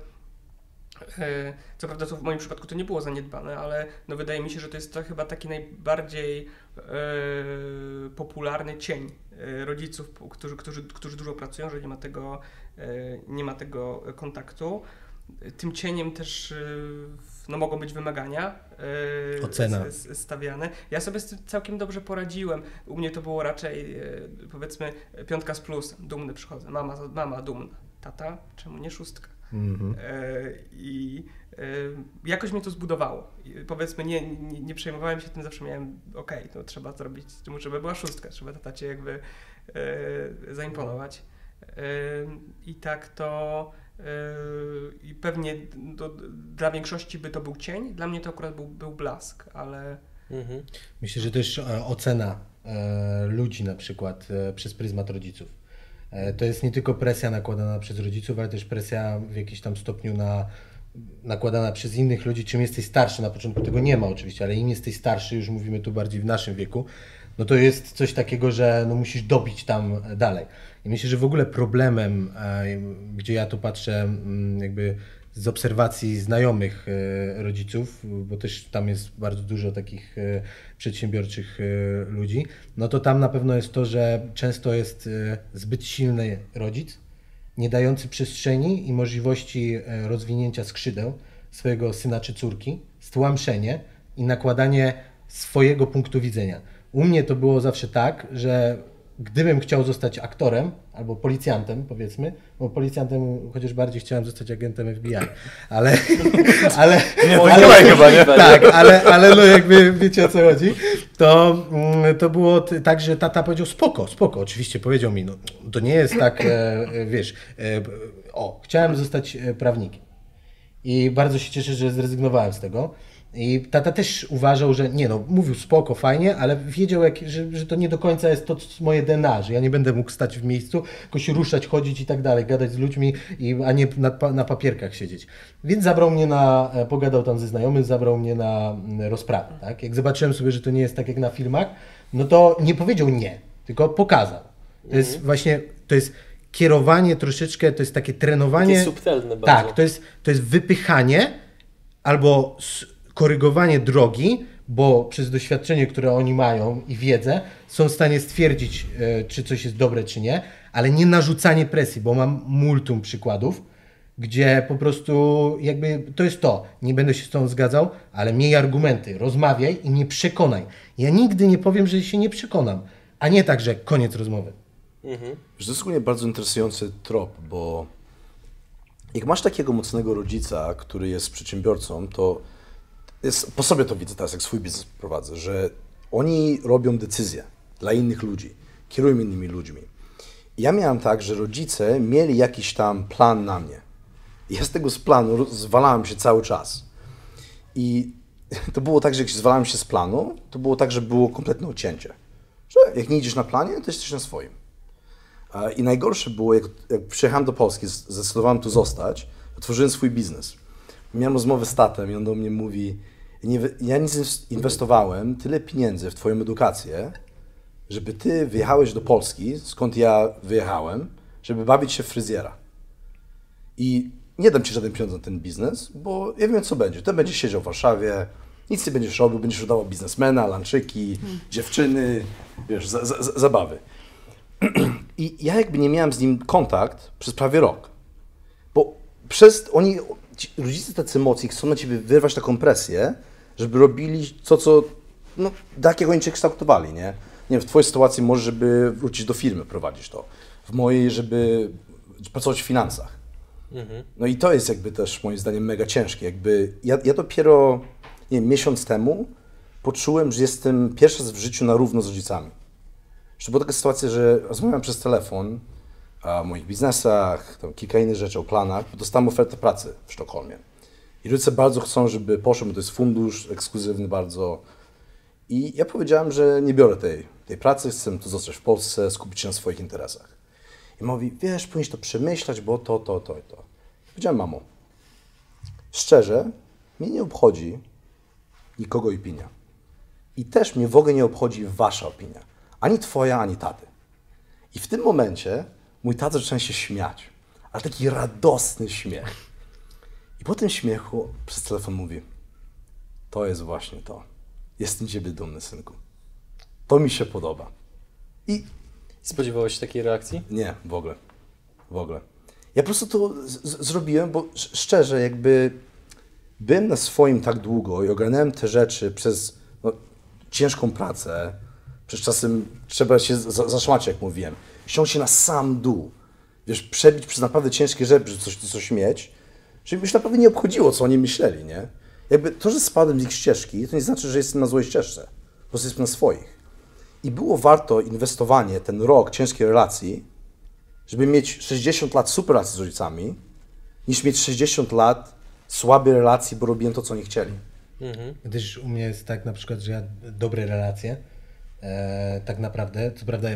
E, Co prawda to w moim przypadku to nie było zaniedbane, ale no wydaje mi się, że to jest to chyba taki najbardziej e, popularny cień e, rodziców, p- którzy, którzy, którzy dużo pracują, że nie ma tego, e, nie ma tego kontaktu. Tym cieniem też e, no, mogą być wymagania e, Ocena. stawiane. Ja sobie z tym całkiem dobrze poradziłem. U mnie to było raczej e, powiedzmy piątka z plusem. Dumny przychodzę. Mama, mama dumna. Tata, czemu nie szóstka? Mhm. E, I e, jakoś mnie to zbudowało. Powiedzmy, nie, nie, nie przejmowałem się tym, zawsze miałem, okej, to trzeba zrobić, to żeby była szóstka, trzeba tacie jakby e, zaimponować. E, I tak to i pewnie do, dla większości by to był cień, dla mnie to akurat był, był blask, ale Mhm. Myślę, że też e, ocena e, ludzi na przykład e, przez pryzmat rodziców. To jest nie tylko presja nakładana przez rodziców, ale też presja w jakimś tam stopniu na, nakładana przez innych ludzi. Czym jesteś starszy, na początku tego nie ma oczywiście, ale im jesteś starszy, już mówimy tu bardziej w naszym wieku, no to jest coś takiego, że no musisz dobić tam dalej. I myślę, że w ogóle problemem, e, gdzie ja to patrzę mm, jakby z obserwacji znajomych e, rodziców, bo też tam jest bardzo dużo takich e, przedsiębiorczych ludzi, no to tam na pewno jest to, że często jest zbyt silny rodzic, nie dający przestrzeni i możliwości e, rozwinięcia skrzydeł swojego syna czy córki, stłamszenie i nakładanie swojego punktu widzenia. U mnie to było zawsze tak, że gdybym chciał zostać aktorem albo policjantem, powiedzmy, bo policjantem chociaż bardziej chciałem zostać agentem FBI, ale, ale, Nie, ale, ale, chyba, nie? tak, ale, ale no jakby wiecie o co chodzi, to, mm, to było tak, że tata powiedział spoko, spoko, oczywiście powiedział mi, no to nie jest tak, e, e, wiesz, e, o, chciałem zostać prawnikiem i bardzo się cieszę, że zrezygnowałem z tego. I tata też uważał, że nie no, mówił spoko, fajnie, ale wiedział, jak, że, że to nie do końca jest to moje DNA, że ja nie będę mógł stać w miejscu, tylko się ruszać, chodzić i tak dalej, gadać z ludźmi, i, a nie na, na papierkach siedzieć. Więc zabrał mnie na, e, pogadał tam ze znajomym, zabrał mnie na mm, rozprawę. Tak? Jak zobaczyłem sobie, że to nie jest tak jak na filmach, no to nie powiedział nie, tylko pokazał. To jest właśnie, to jest kierowanie troszeczkę, to jest takie trenowanie. Takie subtelne bardzo. Tak, to jest, to jest wypychanie albo korygowanie drogi, bo przez doświadczenie, które oni mają i wiedzę, są w stanie stwierdzić, e, czy coś jest dobre, czy nie, ale nie narzucanie presji, bo mam multum przykładów, gdzie po prostu jakby to jest to, nie będę się z tą zgadzał, ale miej argumenty, rozmawiaj i mnie przekonaj. Ja nigdy nie powiem, że się nie przekonam, a nie tak, że koniec rozmowy. Wiesz, To jest ogólnie bardzo interesujący trop, bo jak masz takiego mocnego rodzica, który jest przedsiębiorcą, to jest, po sobie to widzę teraz, jak swój biznes prowadzę, że oni robią decyzje dla innych ludzi, kierują innymi ludźmi. Ja miałem tak, że rodzice mieli jakiś tam plan na mnie. I ja z tego z planu zwalałem się cały czas. I to było tak, że jak się zwalałem się z planu, to było tak, że było kompletne ucięcie. Że jak nie idziesz na planie, to jesteś na swoim. I najgorsze było, jak, jak przyjechałem do Polski, zdecydowałem tu zostać, otworzyłem swój biznes. Miałem rozmowę z tatem i on do mnie mówi, ja nic inwestowałem tyle pieniędzy w twoją edukację, żeby ty wyjechałeś do Polski, skąd ja wyjechałem, żeby bawić się w fryzjera. I nie dam ci żaden pieniądz na ten biznes, bo ja wiem, co będzie. Ty będziesz siedział w Warszawie, nic nie będziesz robił, będziesz udawał biznesmena, lanczyki, dziewczyny, wiesz, za, za, za- zabawy. I ja jakby nie miałem z nim kontakt przez prawie rok. Bo przez oni, ci rodzice tacy mocni chcą na ciebie wyrwać taką presję, żeby robili to, co, no, tak jak oni cię kształtowali, nie? Nie wiem, w twojej sytuacji może, żeby wrócić do firmy, prowadzić to. W mojej, żeby pracować w finansach. No i to jest jakby też moim zdaniem mega ciężkie. Jakby ja, ja dopiero, nie wiem, miesiąc temu poczułem, że jestem pierwszy raz w życiu na równo z rodzicami. Że była taka sytuacja, że rozmawiam przez telefon o moich biznesach, tam kilka innych rzeczy, o planach, dostałem ofertę pracy w Sztokholmie. I rodzice bardzo chcą, żeby poszedłem, bo to jest fundusz ekskluzywny bardzo. I ja powiedziałem, że nie biorę tej, tej pracy, chcę tu zostać w Polsce, skupić się na swoich interesach. I mówi, wiesz, powinieneś to przemyśleć, bo to, to, to i to. Powiedziałem, mamo, szczerze, mnie nie obchodzi nikogo opinia. I też mnie w ogóle nie obchodzi wasza opinia. Ani twoja, ani taty. I w tym momencie mój tata zaczyna się śmiać. Ale taki radosny śmiech. I po tym śmiechu przez telefon mówi, to jest właśnie to. Jestem ciebie dumny, synku. To mi się podoba. I Spodziewałeś się takiej reakcji? nie, w ogóle. W ogóle. Ja po prostu to zrobiłem, bo sz- szczerze, jakby byłem na swoim tak długo i ogarnąłem te rzeczy przez no, ciężką pracę, przez czasem trzeba się za- zaszłać, jak mówiłem, ściągnąć się na sam dół, wiesz, przebić przez naprawdę ciężkie rzeczy, żeby coś, coś mieć, żeby mi się naprawdę nie obchodziło, co oni myśleli, nie? Jakby to, że spadłem z ich ścieżki, to nie znaczy, że jestem na złej ścieżce, po prostu jestem na swoich. I było warto inwestowanie, ten rok ciężkiej relacji, żeby mieć 60 lat super relacji z rodzicami, niż mieć 60 lat słabej relacji, bo robiłem to, co oni chcieli. Też u mnie jest tak na przykład, że ja dobre relacje, e, tak naprawdę, co prawda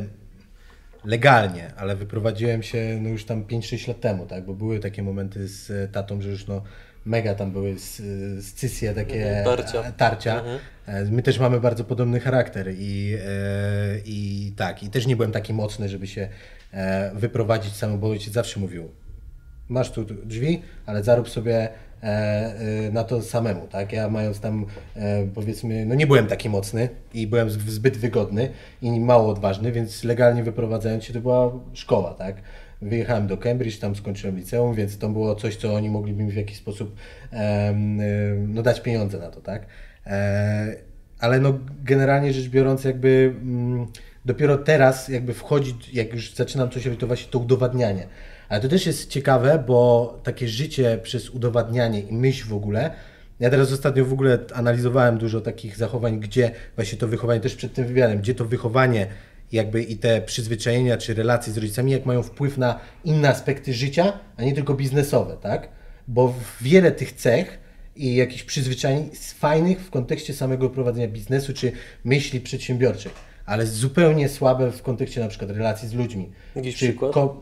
legalnie, ale wyprowadziłem się no już tam 5-6 lat temu, tak, bo były takie momenty z e, tatą, że już no mega tam były s- scysje takie Mhm, tarcia. e, tarcia. E, My też mamy bardzo podobny charakter i, e, i tak, i też nie byłem taki mocny, żeby się e, wyprowadzić samemu, bo ojciec zawsze mówił, masz tu drzwi, ale zarób sobie e, e, na to samemu, tak? Ja mając tam, e, powiedzmy, no nie byłem taki mocny i byłem zbyt wygodny i mało odważny, więc legalnie wyprowadzając się to była szkoła, tak? Wyjechałem do Cambridge, tam skończyłem liceum, więc to było coś, co oni mogliby mi w jakiś sposób no dać pieniądze na to, tak? E, ale no generalnie rzecz biorąc jakby mm, dopiero teraz jakby wchodzić, jak już zaczynam coś robić, to właśnie to udowadnianie. Ale to też jest ciekawe, bo takie życie przez udowadnianie i myśl w ogóle, ja teraz ostatnio w ogóle analizowałem dużo takich zachowań, gdzie właśnie to wychowanie, też przed tym wywiadem, gdzie to wychowanie jakby i te przyzwyczajenia czy relacje z rodzicami, jak mają wpływ na inne aspekty życia, a nie tylko biznesowe, tak? Bo wiele tych cech i jakichś przyzwyczajeń fajnych w kontekście samego prowadzenia biznesu czy myśli przedsiębiorczych, ale zupełnie słabe w kontekście na przykład relacji z ludźmi. Jakiś czy przykład? ko-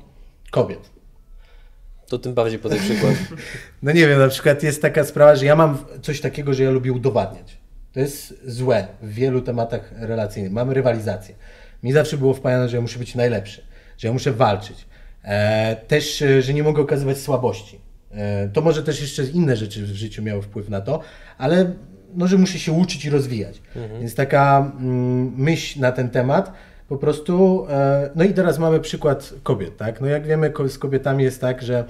kobiet. To tym bardziej podaj przykład. No nie wiem, na przykład jest taka sprawa, że ja mam coś takiego, że ja lubię udowadniać. To jest złe w wielu tematach relacyjnych. Mamy rywalizację. Mi zawsze było wpajane, że ja muszę być najlepszy, że ja muszę walczyć. E, też, e, że nie mogę okazywać słabości. E, to może też jeszcze inne rzeczy w życiu miały wpływ na to, ale no, że muszę się uczyć i rozwijać. Więc taka mm, myśl na ten temat po prostu. E, no i teraz mamy przykład kobiet, tak? No jak wiemy, z kobietami jest tak, że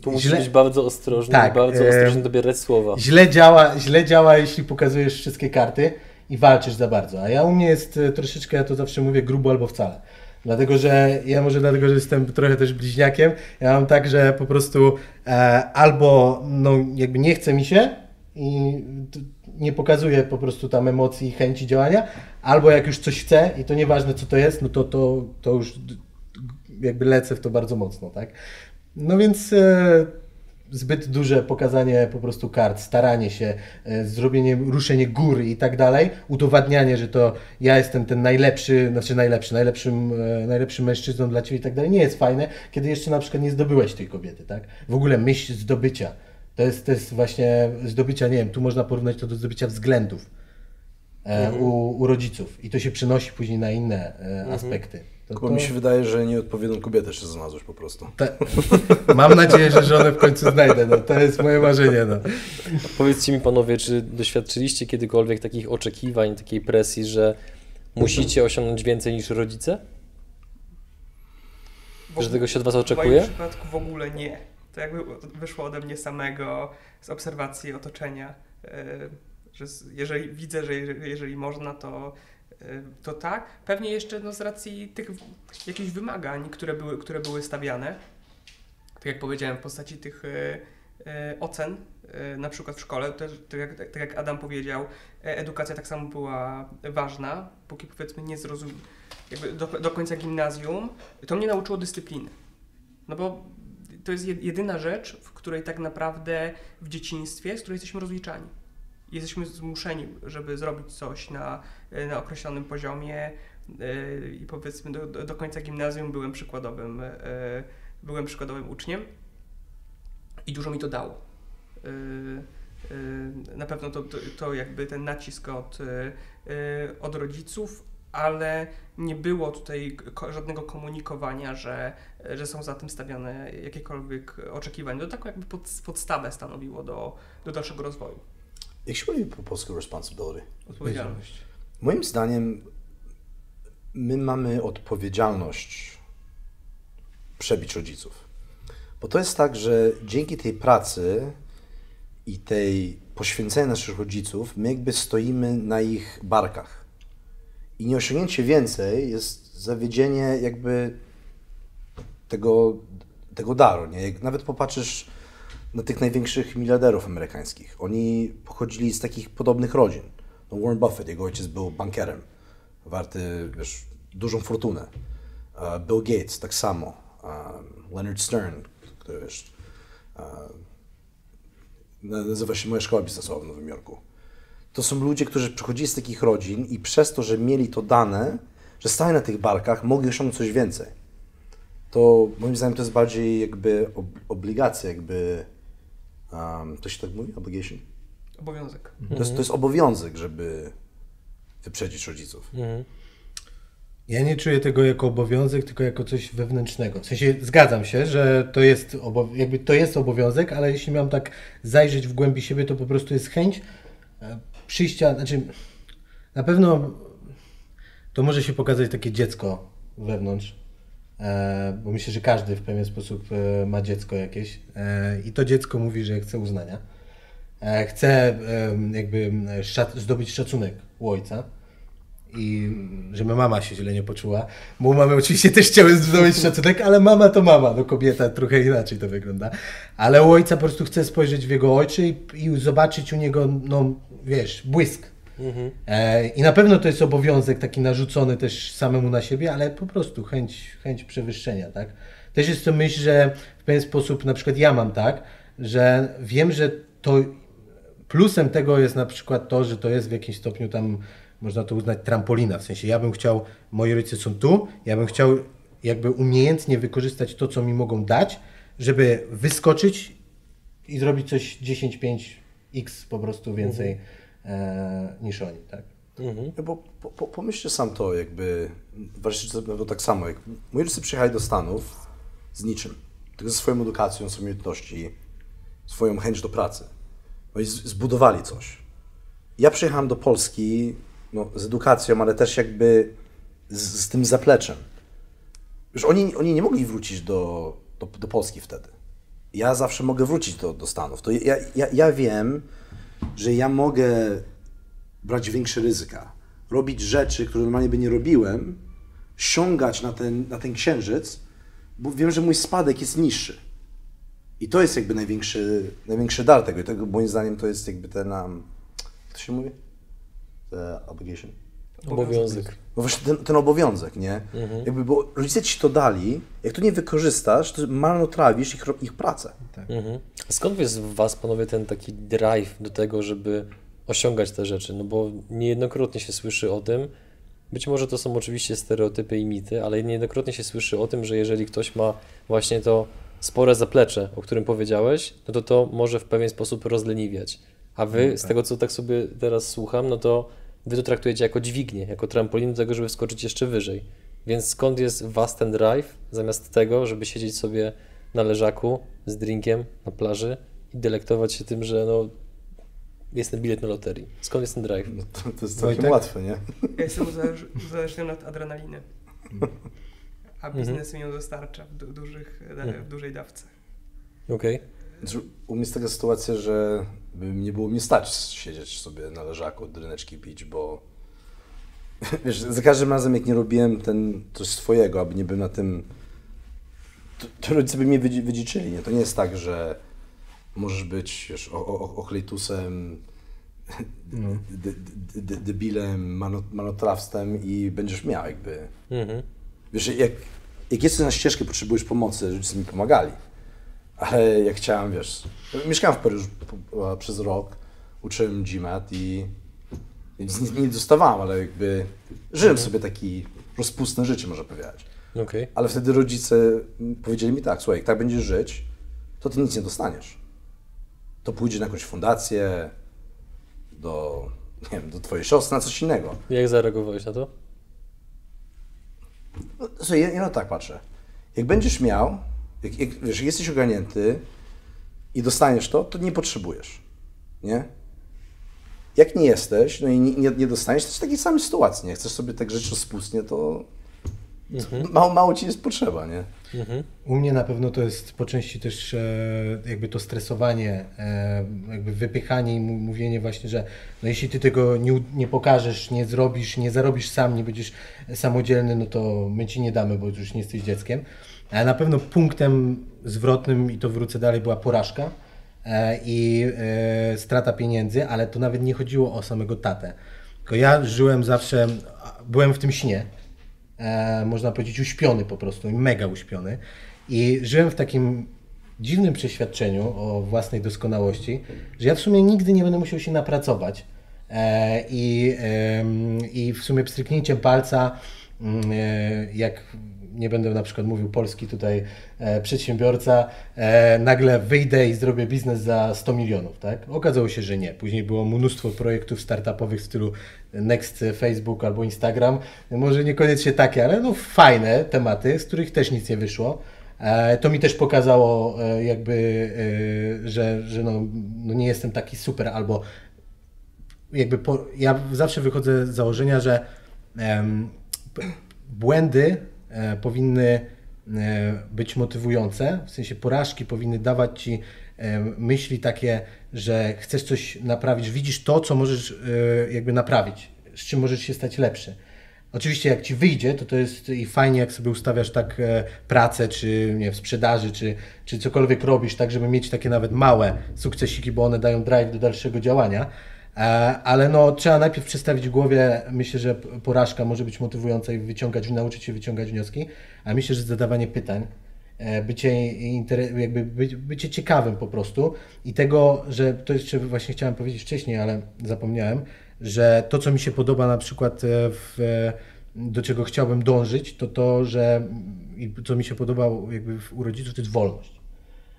Tu musisz źle, być bardzo ostrożny Tak, bardzo em, ostrożnie dobierać słowa. źle, działa, źle działa, jeśli pokazujesz wszystkie karty i walczysz za bardzo. A ja u mnie jest e, troszeczkę, ja to zawsze mówię, grubo albo wcale. Dlatego, że ja może dlatego, że jestem trochę też bliźniakiem, ja mam tak, że po prostu e, albo no, jakby nie chce mi się i nie pokazuję po prostu tam emocji i chęci działania, albo jak już coś chcę i to nieważne co to jest, no to, to, to już jakby lecę w to bardzo mocno, tak? No więc e, zbyt duże pokazanie po prostu kart, staranie się, e, zrobienie, ruszenie góry i tak dalej, udowadnianie, że to ja jestem ten najlepszy, znaczy najlepszy, najlepszym, e, najlepszym mężczyzną dla Ciebie i tak dalej, nie jest fajne, kiedy jeszcze na przykład nie zdobyłeś tej kobiety, tak? W ogóle myśl zdobycia. To jest, to jest właśnie zdobycia, nie wiem, tu można porównać to do zdobycia względów e, u, u rodziców i to się przenosi później na inne e, aspekty. To, Bo mi się wydaje, że nieodpowiednią kobietę jeszcze znalazłeś po prostu. te, mam nadzieję, że żonę w końcu znajdę, no, to jest moje marzenie. No. Powiedzcie mi panowie, czy doświadczyliście kiedykolwiek takich oczekiwań, takiej presji, że musicie osiągnąć więcej niż rodzice? W Że tego się od was W oczekuje? moim przypadku w ogóle nie. To jakby wyszło ode mnie samego z obserwacji otoczenia, e, że jeżeli widzę, że jeżeli, można, to, e, to tak. Pewnie jeszcze no, z racji tych jakichś wymagań, które były, które były stawiane, tak jak powiedziałem, w postaci tych e, ocen, na przykład w szkole, też, tak, jak, tak jak Adam powiedział, edukacja tak samo była ważna, póki powiedzmy nie zrozum, jakby do, do końca gimnazjum, to mnie nauczyło dyscypliny. No bo to jest jed- jedyna rzecz, w której tak naprawdę w dzieciństwie, z której jesteśmy rozliczani. Jesteśmy zmuszeni, żeby zrobić coś na, na określonym poziomie yy, i powiedzmy do, do końca gimnazjum byłem przykładowym, yy, byłem przykładowym uczniem i dużo mi to dało. Na pewno to, to, to jakby ten nacisk od, od rodziców, ale nie było tutaj żadnego komunikowania, że, że są za tym stawiane jakiekolwiek oczekiwania. To taką jakby pod, podstawę stanowiło do, do dalszego rozwoju. Jak się mówi po polsku responsibility? Odpowiedzialność. Moim zdaniem my mamy odpowiedzialność przebić rodziców. Bo to jest tak, że dzięki tej pracy i tej poświęcenia naszych rodziców, my jakby stoimy na ich barkach. I nieosiągnięcie więcej jest zawiedzienie jakby tego, tego daru. Nie? Jak nawet popatrzysz na tych największych miliarderów amerykańskich. Oni pochodzili z takich podobnych rodzin. No Warren Buffett, jego ojciec był bankierem, warty wiesz, dużą fortunę. Bill Gates tak samo. Leonard Stern, który wiesz, nazywa się moja szkoła biznesowa w Nowym Jorku. To są ludzie, którzy przychodzili z takich rodzin i przez to, że mieli to dane, że stali na tych barkach, mogli osiągnąć coś więcej. To moim zdaniem to jest bardziej jakby ob obligacja, jakby um, to się tak mówi? Obligation? Obowiązek. To, jest, to jest obowiązek, żeby wyprzedzić rodziców. Mhm. Ja nie czuję tego jako obowiązek, tylko jako coś wewnętrznego. W sensie zgadzam się, że to jest, obo- jakby to jest obowiązek, ale jeśli mam tak zajrzeć w głębi siebie, to po prostu jest chęć e, przyjścia, znaczy na pewno to może się pokazać takie dziecko wewnątrz, e, bo myślę, że każdy w pewien sposób e, ma dziecko jakieś e, i to dziecko mówi, że chce uznania, chce jakby zdobyć szacunek u ojca i żeby mama się źle nie poczuła, bo mamy oczywiście też chciały zdobyć szacunek, ale mama to mama, no kobieta trochę inaczej to wygląda, ale u ojca po prostu chce spojrzeć w jego oczy i, i zobaczyć u niego, no wiesz, błysk. E, I na pewno to jest obowiązek taki narzucony też samemu na siebie, ale po prostu chęć, chęć przewyższenia, tak? Też jest to myśl, że w pewien sposób, na przykład ja mam tak, że wiem, że to Plusem tego jest na przykład to, że to jest w jakimś stopniu tam, można to uznać, trampolina. W sensie ja bym chciał, moi rodzice są tu, ja bym chciał jakby umiejętnie wykorzystać to, co mi mogą dać, żeby wyskoczyć i zrobić coś 10, 5, x po prostu więcej e, niż oni, tak? Mhm. No bo po, po, pomyślcie sam to, jakby, właśnie to było tak samo, jak moi rodzice przyjechali do Stanów z niczym, tylko ze swoją edukacją, swoimi umiejętności, swoją chęć do pracy. No i zbudowali coś. Ja przyjechałem do Polski no, z edukacją, ale też jakby z, z tym zapleczem. Już oni, oni nie mogli wrócić do, do, do Polski wtedy. Ja zawsze mogę wrócić do, do Stanów. To ja, ja, ja wiem, że ja mogę brać większe ryzyka, robić rzeczy, które normalnie by nie robiłem, ściągać na ten, na ten księżyc, bo wiem, że mój spadek jest niższy. I to jest jakby największy, największy dar tego. I tego moim zdaniem to jest jakby ten, um, jak to się mówi? The obligation. Obowiązek. No właśnie ten, ten obowiązek, nie? Jakby, bo rodzice ci to dali, jak to nie wykorzystasz, to marnotrawisz ich, ich pracę. Mhm. A skąd jest w Was, panowie, ten taki drive do tego, żeby osiągać te rzeczy? No bo niejednokrotnie się słyszy o tym, być może to są oczywiście stereotypy i mity, ale niejednokrotnie się słyszy o tym, że jeżeli ktoś ma właśnie to spore zaplecze, o którym powiedziałeś, no to to może w pewien sposób rozleniwiać. A Wy, z tego co tak sobie teraz słucham, no to Wy to traktujecie jako dźwignię, jako trampolin do tego, żeby wskoczyć jeszcze wyżej. Więc skąd jest Was ten drive, zamiast tego, żeby siedzieć sobie na leżaku z drinkiem na plaży i delektować się tym, że no, jest ten bilet na loterii. Skąd jest ten drive? No to, to jest całkiem Wojtek? łatwe, nie? Ja jestem uzależ- uzależniony od adrenaliny. A Mhm. biznes mi ją dostarcza w, du- dużych, w dużej dawce. Okej. Znaczy, U mnie jest taka sytuacja, że nie było mnie stać siedzieć sobie na leżaku, dryneczki pić, bo wiesz, za każdym razem jak nie robiłem ten, coś swojego, aby nie byłem na tym, to, to rodzice by mnie wydzi- wydziczyli, nie? To nie jest tak, że możesz być, wiesz, o, o, ochlejtusem, de, de, de, debilem, mano, manotrawstwem i będziesz miał jakby... Mhm. Wiesz, jak, jak jesteś na ścieżkę, potrzebujesz pomocy, rodzice mi pomagali. Ale jak chciałem, wiesz, mieszkałem w Paryżu przez rok, uczyłem GMAT i nic nie dostawałem, ale jakby żyłem sobie taki rozpustne życie, można powiedzieć. Okej. Ale wtedy rodzice powiedzieli mi tak, słuchaj, jak tak będziesz żyć, to ty nic nie dostaniesz. To pójdzie na jakąś fundację, do, nie wiem, do twojej siostry, na coś innego. Jak zareagowałeś na to? No, Słuchaj, ja, ja na tak patrzę. Jak będziesz miał, jak, jak, wiesz, jesteś ogarnięty i dostaniesz to, to nie potrzebujesz. Nie? Jak nie jesteś, no i nie, nie, nie dostaniesz, to jest w takiej samej sytuacji, nie? Chcesz sobie tak żyć rozpustnie, to mało, mało ci jest potrzeba, nie? Mhm. U mnie na pewno to jest po części też e, jakby to stresowanie, e, jakby wypychanie i mówienie właśnie, że no jeśli ty tego nie, nie pokażesz, nie zrobisz, nie zarobisz sam, nie będziesz samodzielny, no to my ci nie damy, bo już nie jesteś dzieckiem. Ale na pewno punktem zwrotnym, i to wrócę dalej, była porażka e, i e, strata pieniędzy, ale to nawet nie chodziło o samego tatę. Tylko ja żyłem zawsze, byłem w tym śnie, e, można powiedzieć, uśpiony po prostu, mega uśpiony. I żyłem w takim dziwnym przeświadczeniu o własnej doskonałości, że ja w sumie nigdy nie będę musiał się napracować. I, I w sumie pstryknięciem palca, mm, jak nie będę na przykład mówił polski tutaj e, przedsiębiorca, e, nagle wyjdę i zrobię biznes za 100 milionów, tak? Okazało się, że nie. Później było mnóstwo projektów startupowych w stylu Next Facebook albo Instagram. Może niekoniecznie takie, ale no fajne tematy, z których też nic nie wyszło. E, To mi też pokazało e, jakby, e, że, że no, no nie jestem taki super albo jakby po, ja zawsze wychodzę z założenia, że błędy e, powinny e, być motywujące, w sensie porażki powinny dawać ci e, myśli takie, że chcesz coś naprawić, widzisz to, co możesz e, jakby naprawić, z czym możesz się stać lepszy. Oczywiście jak ci wyjdzie, to to jest i fajnie, jak sobie ustawiasz tak e, pracę, czy nie, w sprzedaży, czy, czy cokolwiek robisz, tak żeby mieć takie nawet małe sukcesiki, bo one dają drive do dalszego działania. E, ale no, trzeba najpierw przestawić w głowie, myślę, że porażka może być motywująca i wyciągać, nauczyć się wyciągać wnioski, a myślę, że zadawanie pytań, e, bycie, jakby by, bycie ciekawym po prostu i tego, że to jeszcze właśnie chciałem powiedzieć wcześniej, ale zapomniałem, że to, co mi się podoba na przykład e, w, do czego chciałbym dążyć, to to, że co mi się podobało jakby u rodziców, to jest wolność.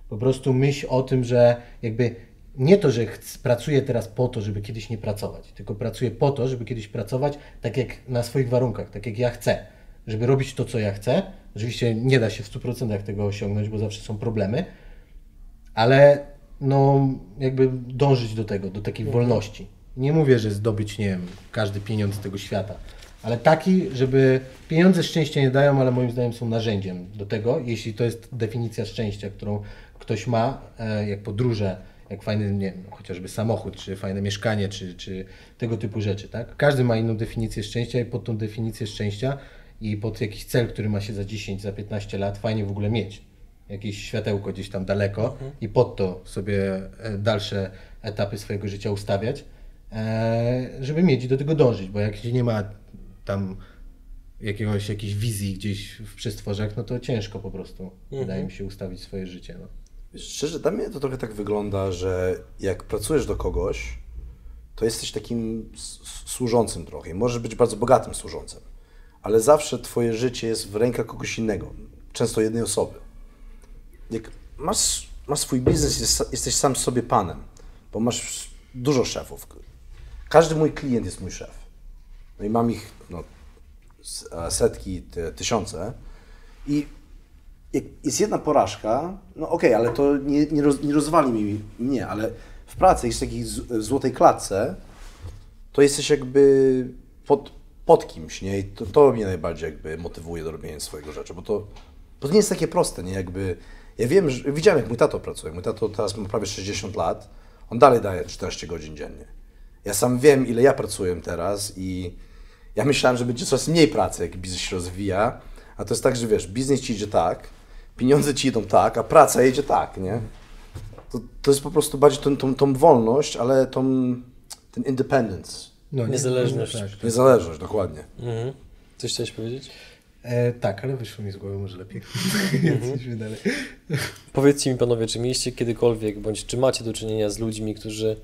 Po prostu myśl o tym, że jakby nie to, że pracuję teraz po to, żeby kiedyś nie pracować, tylko pracuję po to, żeby kiedyś pracować tak jak na swoich warunkach, tak jak ja chcę, żeby robić to, co ja chcę. Oczywiście nie da się w 100% tego osiągnąć, bo zawsze są problemy, ale no jakby dążyć do tego, do takiej wolności. Nie mówię, że zdobyć, nie wiem, każdy pieniądz z tego świata, Ale taki, żeby pieniądze szczęścia nie dają, ale moim zdaniem są narzędziem do tego, jeśli to jest definicja szczęścia, którą ktoś ma, e, jak podróże, jak fajny, nie wiem, chociażby samochód, czy fajne mieszkanie, czy, czy tego typu rzeczy, tak? Każdy ma inną definicję szczęścia i pod tą definicję szczęścia i pod jakiś cel, który ma się za 10, za 15 lat, fajnie w ogóle mieć. Jakieś światełko gdzieś tam daleko i pod to sobie e, dalsze etapy swojego życia ustawiać, e, żeby mieć i do tego dążyć, bo jak nie ma tam jakiegoś, jakiejś wizji gdzieś w przestworzach, no to ciężko po prostu, wydaje mi się, ustawić swoje życie. No. Szczerze, dla mnie to trochę tak wygląda, że jak pracujesz do kogoś, to jesteś takim służącym trochę. Możesz być bardzo bogatym służącym, ale zawsze twoje życie jest w rękach kogoś innego, często jednej osoby. Jak masz, masz swój biznes, jest, jesteś sam sobie panem, bo masz dużo szefów. Każdy mój klient jest mój szef. No i mam ich no, setki, ty, tysiące. I jak jest jedna porażka, no okej, ale to nie, nie, roz, nie rozwali mi mnie, ale w pracy, jest takiej z- w złotej klatce, to jesteś jakby pod, pod kimś, nie? I to, to mnie najbardziej jakby motywuje do robienia swojego rzeczy, bo to, bo to nie jest takie proste, nie? Jakby, ja wiem, że, widziałem jak mój tato pracuje, mój tato teraz ma prawie 60 lat, on dalej daje 14 godzin dziennie. Ja sam wiem, ile ja pracuję teraz i ja myślałem, że będzie coraz mniej pracy, jak biznes się rozwija, a to jest tak, że wiesz, biznes ci idzie tak, pieniądze ci idą tak, a praca jedzie tak, nie? To, to jest po prostu bardziej tą, tą, tą wolność, ale tą, ten independence, No, nie- Niezależność. Tak. niezależność, dokładnie. Mhm. Coś chciałeś powiedzieć? E, tak, ale wyszło mi z głowy może lepiej. Idźmy dalej. Powiedzcie mi panowie, czy mieliście kiedykolwiek, bądź czy macie do czynienia z ludźmi, którzy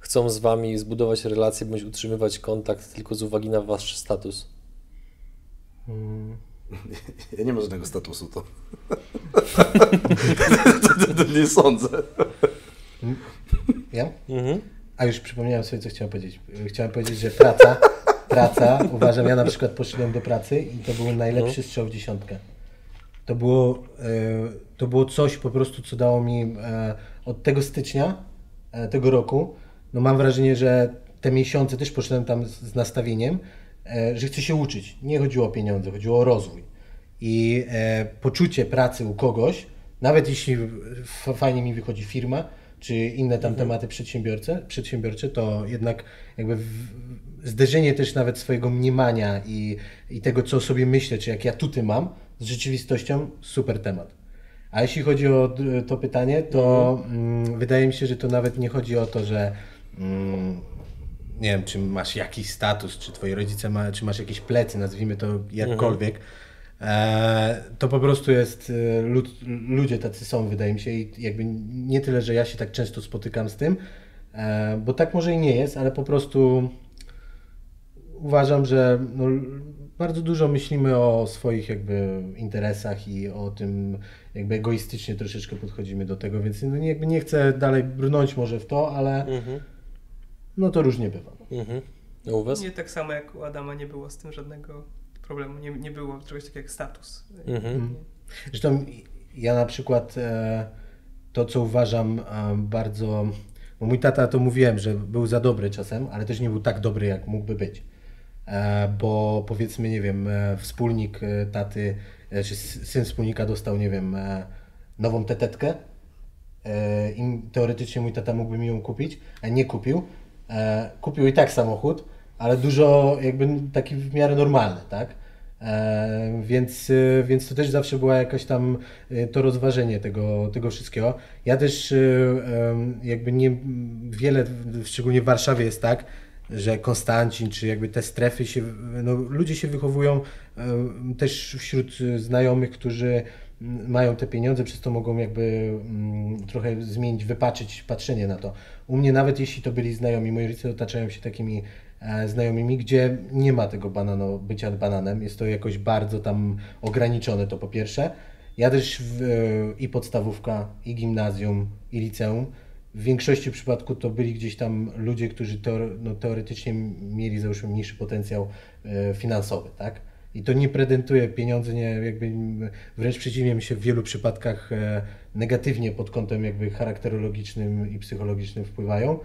chcą z wami zbudować relacje, bądź utrzymywać kontakt tylko z uwagi na wasz status? Ja nie mam żadnego statusu, to... to, to, to nie sądzę. Ja? Mhm. A już przypomniałem sobie, co chciałem powiedzieć. Chciałem powiedzieć, że praca, praca, uważam, ja na przykład poszedłem do pracy i to był najlepszy strzał w dziesiątkę. To było, e, to było coś po prostu, co dało mi e, od tego stycznia e, tego roku, no mam wrażenie, że te miesiące też poszedłem tam z, nastawieniem, że chcę się uczyć. Nie chodziło o pieniądze, chodziło o rozwój. I e, poczucie pracy u kogoś, nawet jeśli fajnie mi wychodzi firma, czy inne tam tematy przedsiębiorcze, przedsiębiorcze, to jednak jakby zderzenie też nawet swojego mniemania i, i tego, co sobie myślę, czy jak ja tuty mam, z rzeczywistością, super temat. A jeśli chodzi o to pytanie, to mm, wydaje mi się, że to nawet nie chodzi o to, że mm, nie wiem, czy masz jakiś status, czy twoi rodzice ma, czy masz jakieś plecy, nazwijmy to jakkolwiek. E, to po prostu jest, e, lud, ludzie tacy są, wydaje mi się, i jakby nie tyle, że ja się tak często spotykam z tym, e, bo tak może i nie jest, ale po prostu uważam, że no, bardzo dużo myślimy o swoich jakby interesach i o tym jakby egoistycznie troszeczkę podchodzimy do tego, więc no, nie- jakby nie chcę dalej brnąć może w to, ale Mhm. No to różnie bywa. Mhm. A u was? Nie tak samo jak u Adama nie było z tym żadnego problemu. Nie, nie było czegoś takiego jak status. Mhm. Zresztą ja na przykład e, to, co uważam e, bardzo. Bo mój tata to mówiłem, że był za dobry czasem, ale też nie był tak dobry, jak mógłby być. E, bo powiedzmy, nie wiem, wspólnik taty, czy syn wspólnika dostał, nie wiem, nową tetetkę. I teoretycznie mój tata mógłby mi ją kupić, a nie kupił. E, kupił i tak samochód, ale dużo jakby taki w miarę normalny, tak? E, więc, e, więc to też zawsze była jakaś tam e, to rozważenie tego, tego wszystkiego. Ja też e, jakby nie wiele, szczególnie w Warszawie jest tak, że Konstancin, czy jakby te strefy się, no, ludzie się wychowują też wśród znajomych, którzy mają te pieniądze, przez to mogą jakby mm, trochę zmienić, wypaczyć patrzenie na to. U mnie nawet jeśli to byli znajomi, moi rodzice otaczają się takimi e, znajomymi, gdzie nie ma tego banano, bycia bananem, jest to jakoś bardzo tam ograniczone to po pierwsze. Ja też w, e, i podstawówka, i gimnazjum, i liceum, w większości przypadków to byli gdzieś tam ludzie, którzy teore, no, teoretycznie mieli załóżmy mniejszy potencjał e, finansowy, tak? I to nie prezentuje pieniądze, nie, jakby wręcz przeciwnie, mi się w wielu przypadkach e, negatywnie pod kątem jakby charakterologicznym i psychologicznym wpływają.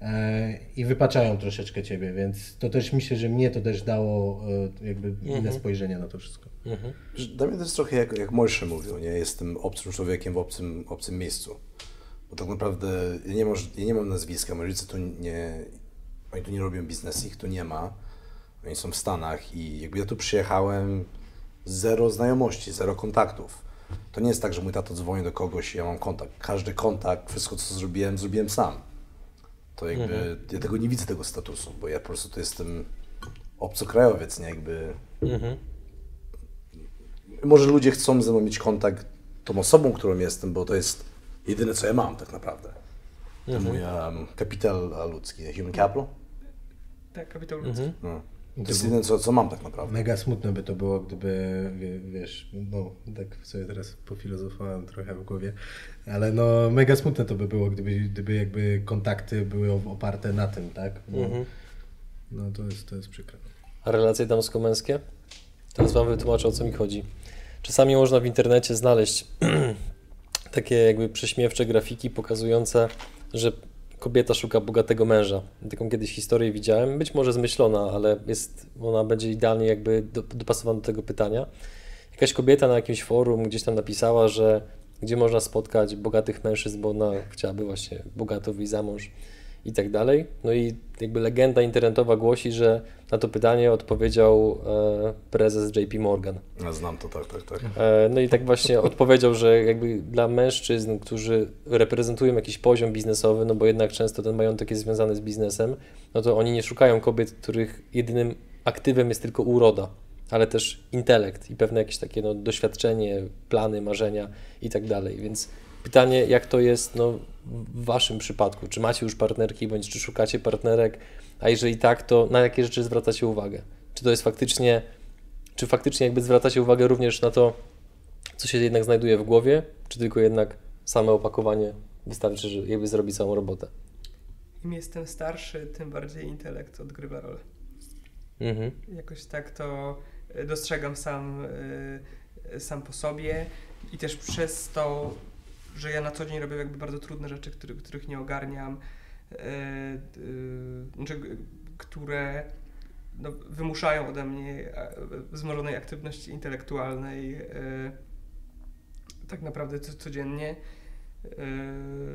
e, i wypaczają troszeczkę ciebie, więc to też myślę, że mnie to też dało e, jakby inne spojrzenie na to wszystko. Mhm. Dla mnie to jest trochę jak, jak Mojsze mówił, nie? Jestem obcym człowiekiem w obcym, obcym miejscu. Bo tak naprawdę ja nie, mam, ja nie mam nazwiska, moi rodzice tu nie, oni tu nie robią biznesu, ich tu nie ma. Oni są w Stanach i jakby ja tu przyjechałem, zero znajomości, zero kontaktów. To nie jest tak, że mój tato dzwoni do kogoś i ja mam kontakt. Każdy kontakt, wszystko co zrobiłem, zrobiłem sam. To jakby, ja tego nie widzę tego statusu, bo ja po prostu tu jestem obcokrajowiec, nie? Jakby Mhm. może ludzie chcą ze mną mieć kontakt tą osobą, którą jestem, bo to jest jedyne, co ja mam tak naprawdę. To mój um, kapitał ludzki, human capital. Tak, kapitał ludzki. Mhm. No. To jest jedyne, co, co mam tak naprawdę. Mega smutne by to było, gdyby, wie, wiesz, no tak sobie teraz pofilozofowałem trochę w głowie, ale no mega smutne to by było, gdyby, gdyby jakby kontakty były oparte na tym, tak? Bo, Mhm. No to jest, to jest przykre. A relacje damsko-męskie? Teraz Wam wytłumaczę, o co mi chodzi. Czasami można w internecie znaleźć takie jakby prześmiewcze grafiki pokazujące, że kobieta szuka bogatego męża. Taką kiedyś historię widziałem, być może zmyślona, ale jest, ona będzie idealnie jakby do, dopasowana do tego pytania. Jakaś kobieta na jakimś forum gdzieś tam napisała, że gdzie można spotkać bogatych mężczyzn, bo ona chciałaby właśnie wyjść za mąż i tak dalej. No i jakby legenda internetowa głosi, że na to pytanie odpowiedział e, prezes JP Morgan. Ja znam to, tak, tak, tak. E, No i tak właśnie odpowiedział, że jakby dla mężczyzn, którzy reprezentują jakiś poziom biznesowy, no bo jednak często ten majątek jest związany z biznesem, no to oni nie szukają kobiet, których jedynym aktywem jest tylko uroda, ale też intelekt i pewne jakieś takie no, doświadczenie, plany, marzenia i tak dalej. Więc pytanie, jak to jest no, w Waszym przypadku? Czy macie już partnerki, bądź czy szukacie partnerek? A jeżeli tak, to na jakie rzeczy zwracacie uwagę? Czy to jest faktycznie czy faktycznie jakby zwracacie uwagę również na to, co się jednak znajduje w głowie, czy tylko jednak same opakowanie wystarczy, że jakby zrobi całą robotę? Im jestem starszy, tym bardziej intelekt odgrywa rolę. Mhm. Jakoś tak to e, dostrzegam sam, e, sam po sobie i też przez to, że ja na co dzień robię jakby bardzo trudne rzeczy, który, których nie ogarniam, znaczy, g- które no, wymuszają ode mnie e, wzmożonej aktywności intelektualnej e, tak naprawdę co, codziennie.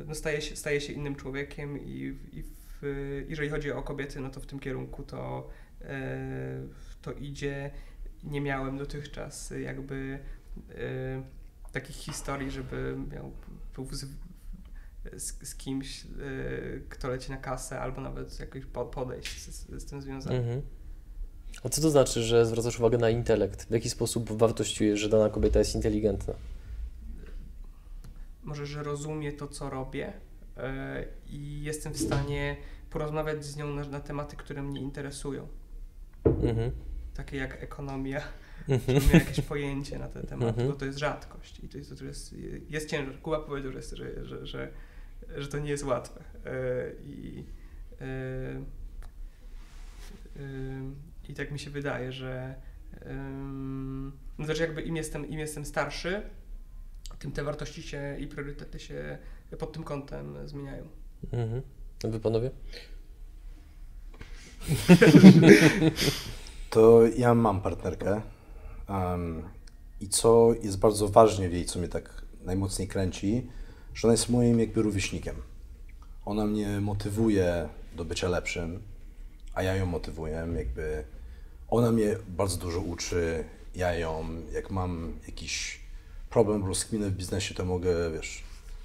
No, staję, się, staję się innym człowiekiem i, i w, jeżeli chodzi o kobiety, no to w tym kierunku to, to idzie. Nie miałem dotychczas jakby takich historii, żeby miał był z, z, z kimś, e, kto leci na kasę, albo nawet jakoś po- podejść z, z tym związane. Mhm. A co to znaczy, że zwracasz uwagę na intelekt? W jaki sposób wartościujesz, że dana kobieta jest inteligentna? może, że rozumie to, co robię e, i jestem w stanie porozmawiać z nią na, na tematy, które mnie interesują, Mhm. takie jak ekonomia, Mhm. ma jakieś pojęcie na ten temat, Mhm. bo to jest rzadkość i to jest, to jest, jest ciężar. Kuba powiedział, że, jest, że, że, że, że to nie jest łatwe e, i, e, e, i tak mi się wydaje, że no też jakby im jestem, im jestem starszy, tym te wartości się i priorytety się pod tym kątem zmieniają. Mhm. A Wy panowie? To ja mam partnerkę um, i co jest bardzo ważne w jej, co mnie tak najmocniej kręci, że ona jest moim jakby rówieśnikiem. Ona mnie motywuje do bycia lepszym, a ja ją motywuję, jakby ona mnie bardzo dużo uczy, ja ją, jak mam jakiś problem, rozkminę w biznesie, to mogę, wiesz,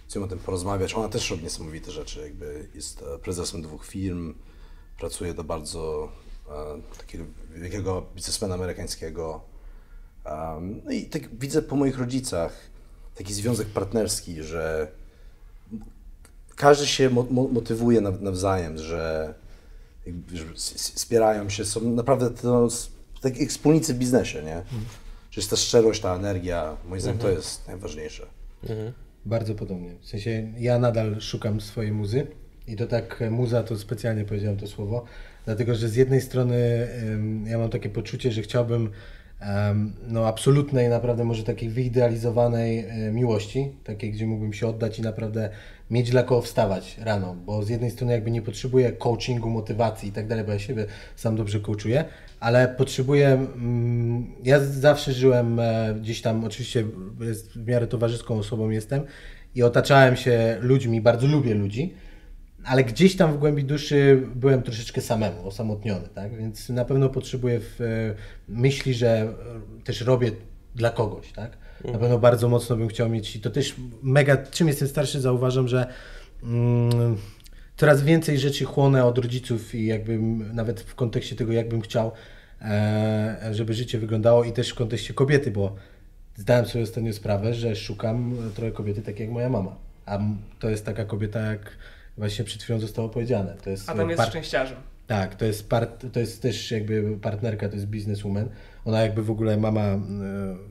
z nią o tym porozmawiać. Ona też robi niesamowite rzeczy, jakby jest e, prezesem dwóch firm, pracuje do bardzo e, takiego wielkiego biznesmena amerykańskiego. Um, no i tak widzę po moich rodzicach taki związek partnerski, że każdy się mo- mo- motywuje naw- nawzajem, że, wspierają się, są naprawdę to, tak jak wspólnicy w biznesie, nie? Że jest ta szczerość, ta energia, moim zdaniem to jest najważniejsze. Mhm. Bardzo podobnie. W sensie ja nadal szukam swojej muzy i to tak e, muza to specjalnie powiedziałem to słowo, dlatego że z jednej strony ja mam takie poczucie, że chciałbym no absolutnej, naprawdę może takiej wyidealizowanej miłości, takiej, gdzie mógłbym się oddać i naprawdę mieć dla kogo wstawać rano, bo z jednej strony jakby nie potrzebuję coachingu, motywacji i tak dalej, bo ja siebie sam dobrze coachuję, ale potrzebuję, mm, ja zawsze żyłem e, gdzieś tam, oczywiście w miarę towarzyską osobą jestem i otaczałem się ludźmi, bardzo lubię ludzi, ale gdzieś tam w głębi duszy byłem troszeczkę samemu, osamotniony, tak? Więc na pewno potrzebuję w e, myśli, że e, też robię dla kogoś, tak? Na pewno bardzo mocno bym chciał mieć i to też mega, czym jestem starszy zauważam, że mm, coraz więcej rzeczy chłonę od rodziców i jakby nawet w kontekście tego, jakbym chciał, e, żeby życie wyglądało i też w kontekście kobiety, bo zdałem sobie ostatnio sprawę, że szukam trochę kobiety takiej jak moja mama. A to jest taka kobieta, jak właśnie przed chwilą zostało powiedziane. To jest Adam jest par- szczęściarzem. tak, to jest, part, to jest też jakby partnerka, to jest bizneswoman. Ona jakby w ogóle mama e,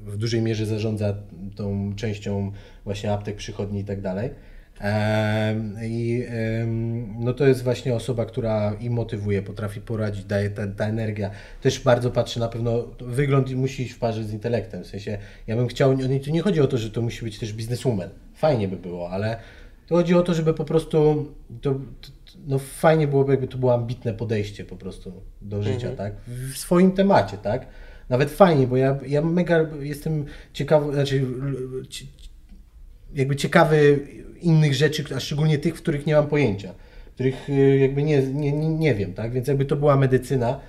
w dużej mierze zarządza tą częścią właśnie aptek, przychodni i tak dalej. I no to jest właśnie osoba, która i motywuje, potrafi poradzić, daje ta, ta energia. Też bardzo patrzy na pewno, wygląd musi iść w parze z intelektem. W sensie, ja bym chciał, nie, tu nie chodzi o to, że to musi być też bizneswoman. Fajnie by było, ale to chodzi o to, żeby po prostu to, no fajnie byłoby, jakby to było ambitne podejście po prostu do życia, tak? W swoim temacie, tak? Nawet fajnie, bo ja, ja mega jestem ciekawy, znaczy jakby ciekawy innych rzeczy, a szczególnie tych, w których nie mam pojęcia, których y, jakby nie, nie, nie nie wiem, tak? Więc jakby to była medycyna,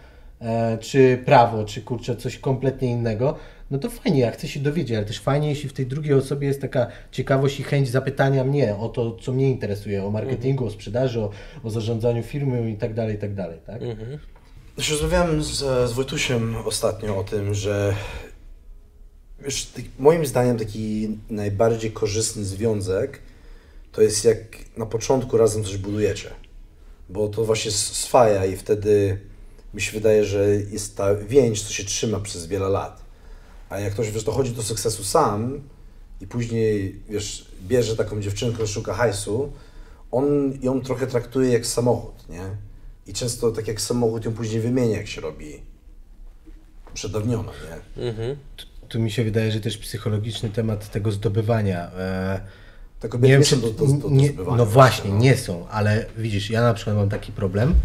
e, czy prawo, czy kurczę coś kompletnie innego, no to fajnie, ja chcę się dowiedzieć, ale też fajnie, jeśli w tej drugiej osobie jest taka ciekawość i chęć zapytania mnie o to, co mnie interesuje, o marketingu, o sprzedaży, o, o zarządzaniu firmy i tak dalej, i tak dalej, tak? Już rozmawiałem z, z Wojtusiem ostatnio o tym, że wiesz, ty- moim zdaniem taki najbardziej korzystny związek to jest jak na początku razem coś budujecie. Bo to właśnie swaja i wtedy mi się wydaje, że jest ta więź, co się trzyma przez wiele lat. A jak ktoś wiesz, dochodzi do sukcesu sam i później wiesz, bierze taką dziewczynkę, szuka hajsu, on ją trochę traktuje jak samochód, nie? I często tak jak samochód ją później wymienia, jak się robi przedawniona, nie? Mhm. Tu mi się wydaje, że też psychologiczny temat tego zdobywania. E, Te kobiety nie, wiem, są czy- do, do, do, do nie, No właśnie, no. nie są, ale widzisz, ja na przykład mam taki problem,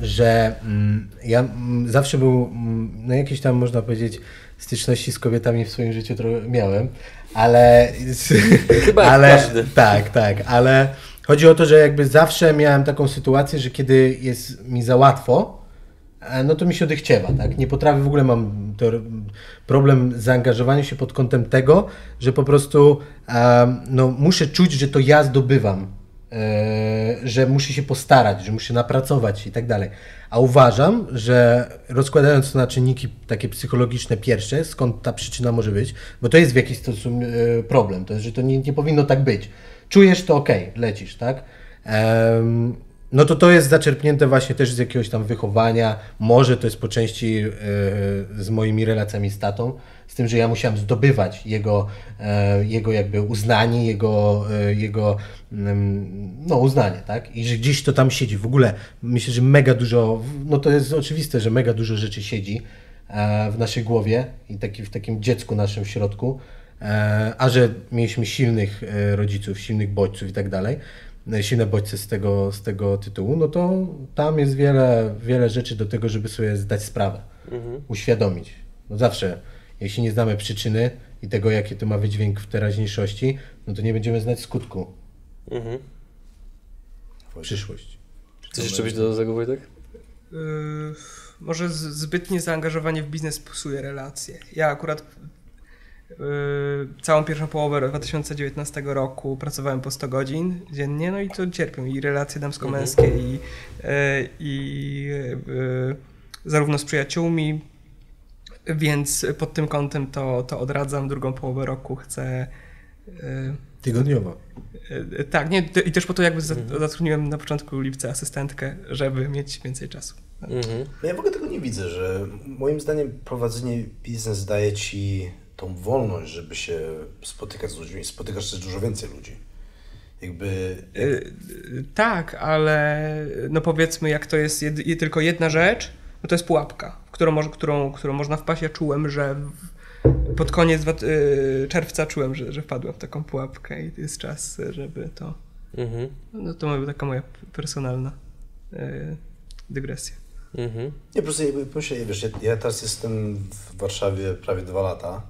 że mm, ja mm, zawsze był, mm, no jakieś tam można powiedzieć, styczności z kobietami w swoim życiu trochę miałem, ale... Chyba ale, każdy. Tak, tak, ale chodzi o to, że jakby zawsze miałem taką sytuację, że kiedy jest mi za łatwo, e, no to mi się odechciewa, tak? Nie potrafię, w ogóle mam problem z zaangażowaniem się pod kątem tego, że po prostu em, no, muszę czuć, że to ja zdobywam, że muszę się postarać, że muszę napracować i tak dalej. A uważam, że rozkładając to na czynniki takie psychologiczne pierwsze, skąd ta przyczyna może być, bo to jest w jakiś sposób e, problem, to jest, że to nie, nie powinno tak być. Czujesz to ok, lecisz, tak? Em, no to to jest zaczerpnięte właśnie też z jakiegoś tam wychowania, może to jest po części e, z moimi relacjami z tatą, z tym, że ja musiałem zdobywać jego, e, jego jakby uznanie, jego, e, jego mm, no uznanie, tak? I że gdzieś to tam siedzi. W ogóle myślę, że mega dużo, no to jest oczywiste, że mega dużo rzeczy siedzi e, w naszej głowie i taki, w takim dziecku naszym w środku, a że mieliśmy silnych rodziców, silnych bodźców i tak dalej, silne bodźce z tego, z tego tytułu, no to tam jest wiele, wiele rzeczy do tego, żeby sobie zdać sprawę, uświadomić. No zawsze, jeśli nie znamy przyczyny i tego, jaki to ma wydźwięk w teraźniejszości, no to nie będziemy znać skutku. Mhm. Przyszłość. Coś jeszcze dodał do tego, Wojtek? Yy, może zbytnie zaangażowanie w biznes psuje relacje. Ja akurat yy, całą pierwszą połowę 2019 roku pracowałem po 100 godzin dziennie, no i to cierpią i relacje damsko-męskie i, yy, i yy, zarówno z przyjaciółmi, więc pod tym kątem to, to odradzam. Drugą połowę roku chcę yy, Tygodniowo. E, Tak, nie, i też po to jakby za- zatrudniłem na początku lipca asystentkę, żeby mieć więcej czasu. Mhm. No Ja w ogóle tego nie widzę, że moim zdaniem prowadzenie biznes daje ci tą wolność, żeby się spotykać z ludźmi. Spotykasz też dużo więcej ludzi. Jakby... E, e, Tak, ale no powiedzmy, jak to jest jed, je- tylko jedna rzecz, no to jest pułapka, którą którą, którą, można wpaść. Ja czułem, że pod koniec y, czerwca czułem, że, że wpadłem w taką pułapkę i to jest czas, żeby to... Mhm. No to była taka moja personalna y, dygresja. Mhm. Nie, po prostu pomyślę, wiesz, ja, ja teraz jestem w Warszawie prawie dwa lata.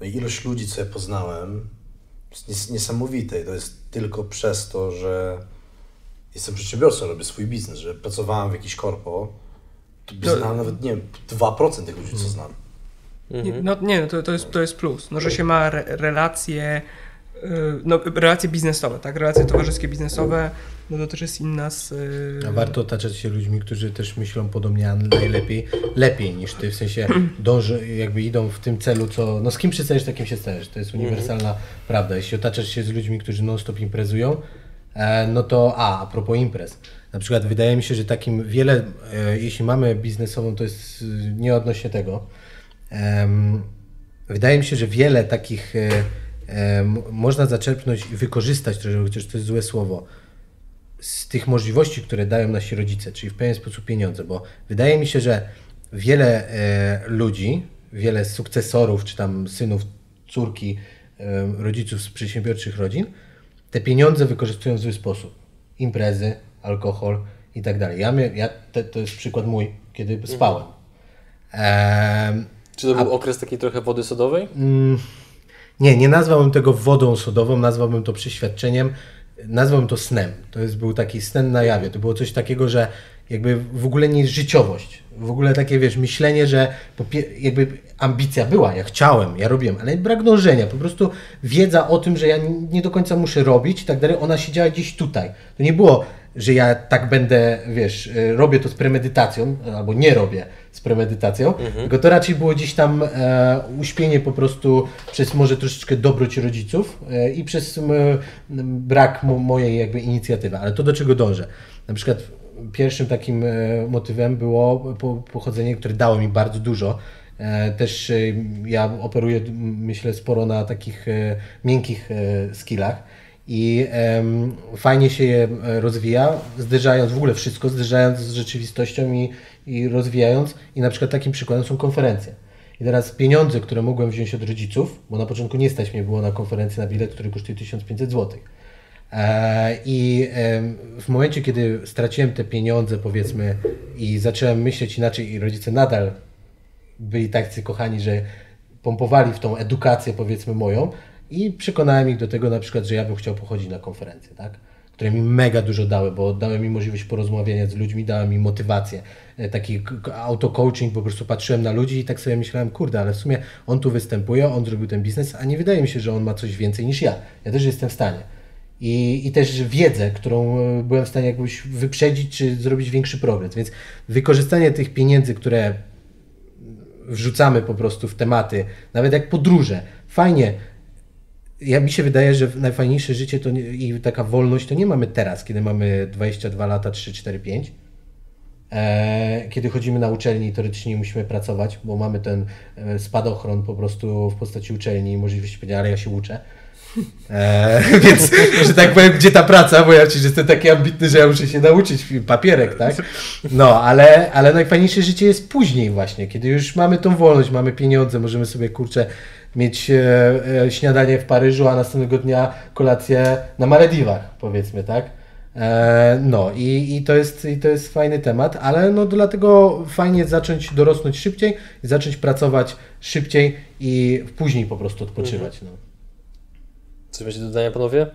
No i ilość ludzi, co ja poznałem, jest nies- niesamowite. I to jest tylko przez to, że jestem przedsiębiorcą, robię swój biznes, że pracowałem w jakiś korpo, to znałem nawet, nie wiem, 2% tych ludzi, co znam. Nie, Mhm. no nie, no to, to, jest, to jest plus, no, że się ma re, relacje, y, no, relacje biznesowe, tak, relacje towarzyskie biznesowe, no to też jest inna z... y, A warto otaczać się ludźmi, którzy też myślą podobnie, a najlepiej, lepiej niż ty, w sensie dąży, jakby idą w tym celu, co, no z kim przystajesz, takim się stajesz, to jest uniwersalna prawda. Jeśli otaczasz się z ludźmi, którzy non-stop imprezują, e, no to, a, a propos imprez, na przykład wydaje mi się, że takim wiele, e, jeśli mamy biznesową, to jest y, nie odnośnie tego, Wydaje mi się, że wiele takich e, można zaczerpnąć i wykorzystać, chociaż to jest złe słowo, z tych możliwości, które dają nasi rodzice, czyli w pewien sposób pieniądze, bo wydaje mi się, że wiele e, ludzi, wiele sukcesorów, czy tam synów, córki, e, rodziców z przedsiębiorczych rodzin, te pieniądze wykorzystują w zły sposób. Imprezy, alkohol i tak dalej. Ja, ja te, to jest przykład mój, kiedy spałem. Em, Czy to był okres takiej trochę wody sodowej? Mm, Nie, nie nazwałbym tego wodą sodową, nazwałbym to przeświadczeniem, nazwałbym to snem. To jest, był taki sen na jawie. To było coś takiego, że jakby w ogóle nie życiowość. W ogóle takie, wiesz, myślenie, że jakby ambicja była, ja chciałem, ja robiłem, ale brak dążenia. Po prostu wiedza o tym, że ja nie do końca muszę robić i tak dalej, ona siedziała gdzieś tutaj. To nie było, że ja tak będę, wiesz, y, robię to z premedytacją, albo nie robię z premedytacją, tylko to raczej było gdzieś tam e, uśpienie po prostu przez może troszeczkę dobroć rodziców e, i przez brak mo, mojej jakby inicjatywy. Ale to do czego dążę? Na przykład pierwszym takim e, motywem było po, pochodzenie, które dało mi bardzo dużo. E, Też e, ja operuję, myślę, sporo na takich miękkich skillach i fajnie się je e, rozwija, zderzając w ogóle wszystko, zderzając z rzeczywistością i, i rozwijając. I na przykład takim przykładem są konferencje. I teraz pieniądze, które mogłem wziąć od rodziców, bo na początku nie stać mnie było na konferencję na bilet, który kosztuje 1500 zł. E, I w momencie, kiedy straciłem te pieniądze, powiedzmy, i zacząłem myśleć inaczej, i rodzice nadal byli tacy kochani, że pompowali w tą edukację, powiedzmy, moją, i przekonałem ich do tego, na przykład, że ja bym chciał pochodzić na konferencje, tak? które mi mega dużo dały, bo dały mi możliwość porozmawiania z ludźmi, dały mi motywację, e, taki auto-coaching, po prostu patrzyłem na ludzi i tak sobie myślałem, kurde, ale w sumie on tu występuje, on zrobił ten biznes, a nie wydaje mi się, że on ma coś więcej niż ja. Ja też jestem w stanie. I, I też wiedzę, którą e, byłem w stanie jakoś wyprzedzić, czy zrobić większy progres. Więc wykorzystanie tych pieniędzy, które wrzucamy po prostu w tematy, nawet jak podróże, fajnie. Ja mi się wydaje, że najfajniejsze życie to nie, i taka wolność to nie mamy teraz, kiedy mamy 22 lata, 3, 4, 5. E, kiedy chodzimy na uczelni teoretycznie nie musimy pracować, bo mamy ten e, spadochron po prostu w postaci uczelni i możliwość powiedzieć, ale ja się uczę. E, więc, że tak powiem, gdzie ta praca, bo ja przecież jestem taki ambitny, że ja muszę się nauczyć papierek, tak? No, ale, ale najfajniejsze życie jest później właśnie, kiedy już mamy tą wolność, mamy pieniądze, możemy sobie, kurczę, mieć e, e, śniadanie w Paryżu, a następnego dnia kolację na Malediwach, powiedzmy, tak? E, no i, i, to jest, i to jest fajny temat, ale no dlatego fajnie zacząć dorosnąć szybciej, zacząć pracować szybciej i później po prostu odpoczywać. No. Coś macie do dodania, panowie?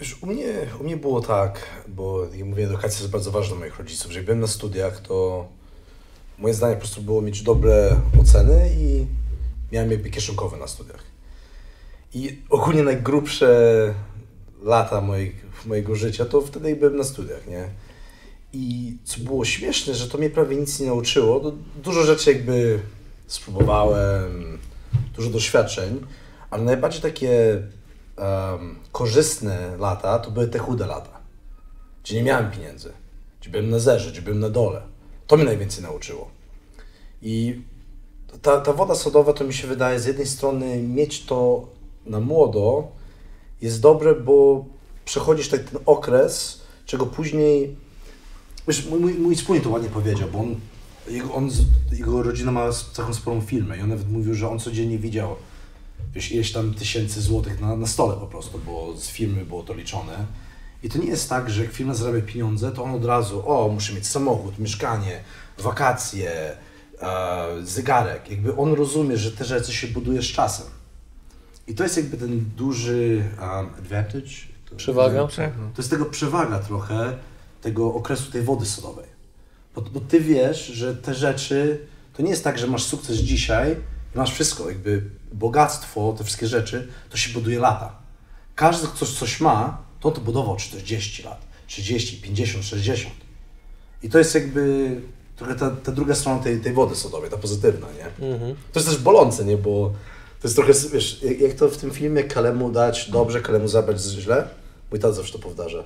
Wiesz, u mnie, u mnie było tak, bo jak mówię, edukacja jest bardzo ważna dla moich rodziców, że jak byłem na studiach, to moje zdanie po prostu było mieć dobre oceny i miałem jakby kieszonkowe na studiach. I ogólnie najgrubsze lata moich, mojego życia, to wtedy byłem na studiach, nie? I co było śmieszne, że to mnie prawie nic nie nauczyło. Dużo rzeczy jakby spróbowałem, dużo doświadczeń, ale najbardziej takie em, korzystne lata to były te chude lata, gdzie nie miałem pieniędzy, gdzie byłem na zerze, gdzie byłem na dole. To mnie najwięcej nauczyło. I ta, ta woda sodowa to mi się wydaje z jednej strony mieć to na młodo jest dobre, bo przechodzisz tak ten okres, czego później. Wiesz, mój, mój, mój wspólnik to ładnie powiedział, bo on Jego, on, jego rodzina ma taką sporą firmę i on nawet mówił, że on codziennie widział wiesz, ileś tam tysięcy złotych na, na stole po prostu, bo z firmy było to liczone. I to nie jest tak, że jak firma zarabia pieniądze, to on od razu, o, muszę mieć samochód, mieszkanie, wakacje, zegarek. Jakby on rozumie, że te rzeczy się buduje z czasem. I to jest jakby ten duży um, advantage. To- Przewaga? Prze- to jest tego przewaga trochę tego okresu tej wody sodowej. Bo, bo ty wiesz, że te rzeczy, to nie jest tak, że masz sukces dzisiaj i masz wszystko, jakby bogactwo, te wszystkie rzeczy, to się buduje lata. Każdy, kto coś, ma, to to budował 40 lat, 30, 50, 60. I to jest jakby trochę ta, ta druga strona tej, tej wody sodowej, ta pozytywna, nie? Mhm. To jest też bolące, nie? Bo to jest trochę, wiesz, jak, jak to w tym filmie Kalemu dać dobrze, Kalemu zabrać źle? Mój tata zawsze to powtarza.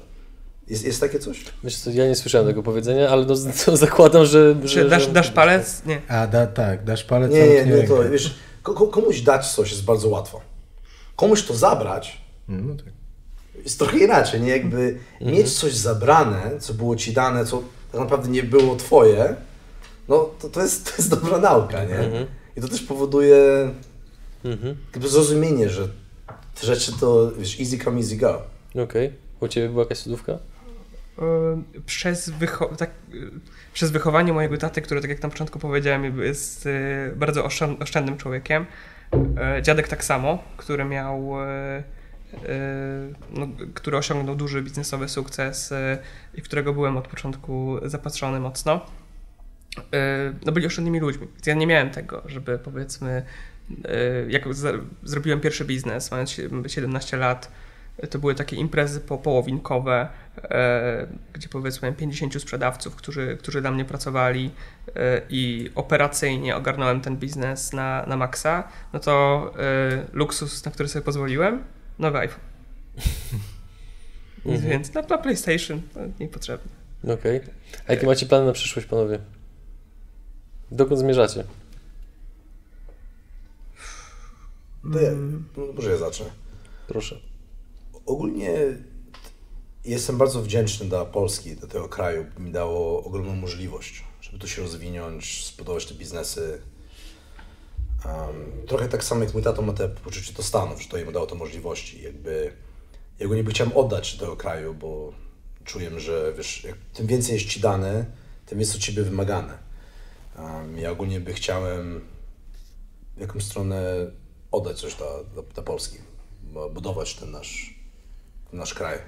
Jest, jest takie coś? Wiesz co, ja nie słyszałem tego powiedzenia, ale no, to zakładam, że... Czy że dasz, że- dasz palec? Nie. A da, tak, dasz palec, Nie, nie, nie, to wiesz, ko- ko- komuś dać coś jest bardzo łatwo. Komuś to zabrać No tak. jest trochę inaczej, nie? Jakby mieć coś zabrane, co było ci dane, co tak naprawdę nie było twoje, no to, to, jest, to jest dobra nauka, nie? Mhm. I to też powoduje Mhm. zrozumienie, że te rzeczy to, wiesz, easy come, easy go. Okej. U Ciebie była jakaś cudówka? Przez, wycho- tak, y, przez wychowanie mojego taty, który, tak jak na początku powiedziałem, jest y, bardzo oszczęd- oszczędnym człowiekiem. Y, Dziadek tak samo, który miał, no, który osiągnął duży biznesowy sukces y, i w którego byłem od początku zapatrzony mocno. Y, No byli oszczędnymi ludźmi. Więc ja nie miałem tego, żeby powiedzmy, y, jak zrobiłem pierwszy biznes, mając sie- 17 lat, to były takie imprezy po, połowinkowe, gdzie powiedzmy miałem 50 sprzedawców, którzy, którzy dla mnie pracowali i operacyjnie ogarnąłem ten biznes na, na maksa, no to luksus, na który sobie pozwoliłem, nowy iPhone. Nic Mhm. Więc na, na PlayStation to niepotrzebne. Okej. A jakie macie plany na przyszłość, panowie? Dokąd zmierzacie? To ja, no, może ja zacznę. Proszę. Ogólnie jestem bardzo wdzięczny dla Polski, dla tego kraju. Mi dało ogromną możliwość, żeby tu się rozwinąć, zbudować te biznesy. Um, trochę tak samo jak mój tato ma te poczucie do Stanów, że to im dało te możliwości. Jakby, ja go niby chciałem oddać tego kraju, bo czuję, że wiesz, jak, tym więcej jest ci dane, tym jest od ciebie wymagane. Um, ja ogólnie by chciałem w jakąś stronę oddać coś dla, dla, dla Polski, budować ten nasz, ten nasz kraj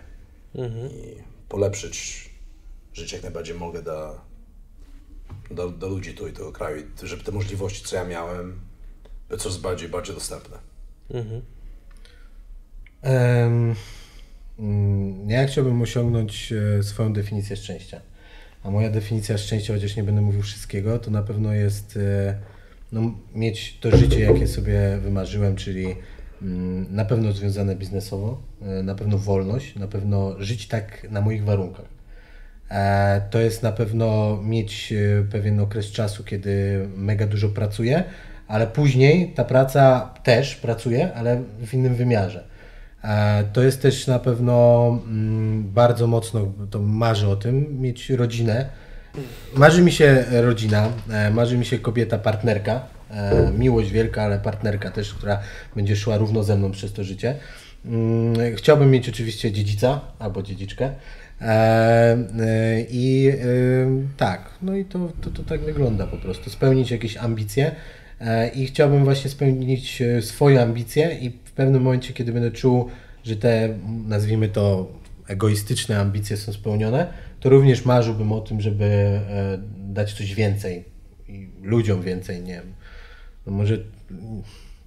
Mhm. i polepszyć życie jak najbardziej mogę dla, dla, dla ludzi tu i tego kraju, i żeby te możliwości, co ja miałem, coraz bardziej bardziej dostępne. Mhm. Mm, ja chciałbym osiągnąć e, swoją definicję szczęścia. A moja definicja szczęścia, chociaż nie będę mówił wszystkiego, to na pewno jest e, no, mieć to życie, jakie sobie wymarzyłem, czyli mm, na pewno związane biznesowo, e, na pewno wolność, na pewno żyć tak na moich warunkach. To jest na pewno mieć pewien okres czasu, kiedy mega dużo pracuję, ale później ta praca też pracuje, ale w innym wymiarze. E, To jest też na pewno mm, bardzo mocno, to marzę o tym, mieć rodzinę. Marzy mi się rodzina, e, marzy mi się kobieta, partnerka, e, miłość wielka, ale partnerka też, która będzie szła równo ze mną przez to życie. Mm, Chciałbym mieć oczywiście dziedzica albo dziedziczkę. I e, tak, no i to, to, to tak wygląda po prostu. Spełnić jakieś ambicje i chciałbym właśnie spełnić e, swoje ambicje i w pewnym momencie, kiedy będę czuł, że te, nazwijmy to, egoistyczne ambicje są spełnione, to również marzyłbym o tym, żeby e, dać coś więcej ludziom więcej, nie wiem. No może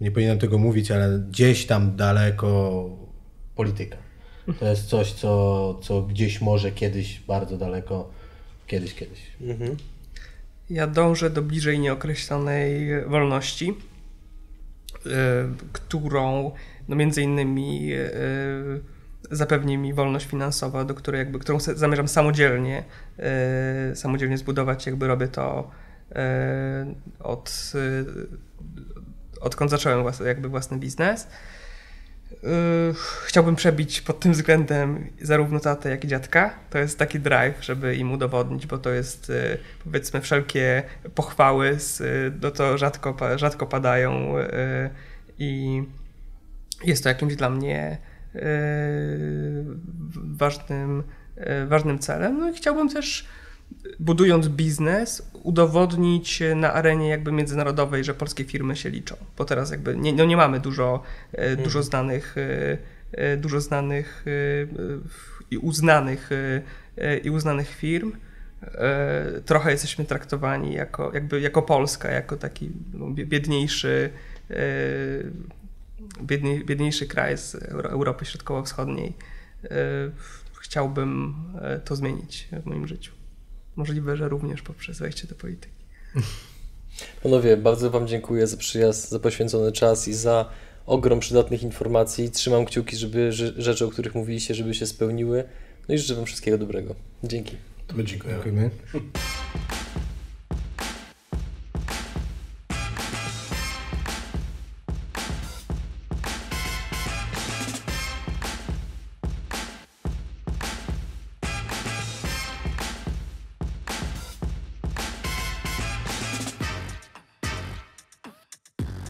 nie powinienem tego mówić, ale gdzieś tam daleko polityka. To jest coś, co, co gdzieś może kiedyś bardzo daleko, kiedyś, kiedyś. Mhm. Ja dążę do bliżej nieokreślonej wolności, y, którą no między innymi y, zapewni mi wolność finansowa, do której jakby, którą zamierzam samodzielnie, y, samodzielnie zbudować, jakby robię to od, odkąd zacząłem włas, jakby własny biznes. Chciałbym przebić pod tym względem zarówno tatę, jak i dziadka. To jest taki drive, żeby im udowodnić, bo to jest y, powiedzmy wszelkie pochwały, y, no to rzadko, rzadko padają y, i jest to jakimś dla mnie ważnym, ważnym celem. No i chciałbym też budując biznes, udowodnić na arenie jakby międzynarodowej, że polskie firmy się liczą. Bo teraz jakby nie, no nie mamy dużo, e, dużo mhm. znanych, e, e, dużo znanych i uznanych, i uznanych firm. Trochę jesteśmy traktowani jako, jakby, jako Polska, jako taki no, biedniejszy, biedniej, biedniejszy kraj z Europy Środkowo-Wschodniej. Chciałbym to zmienić w moim życiu możliwe, że również poprzez wejście do polityki. Panowie, bardzo Wam dziękuję za przyjazd, za poświęcony czas i za ogrom przydatnych informacji. Trzymam kciuki, żeby rzeczy, o których mówiliście, żeby się spełniły. No i życzę Wam wszystkiego dobrego. Dzięki. To my dziękujemy. Dziękujemy.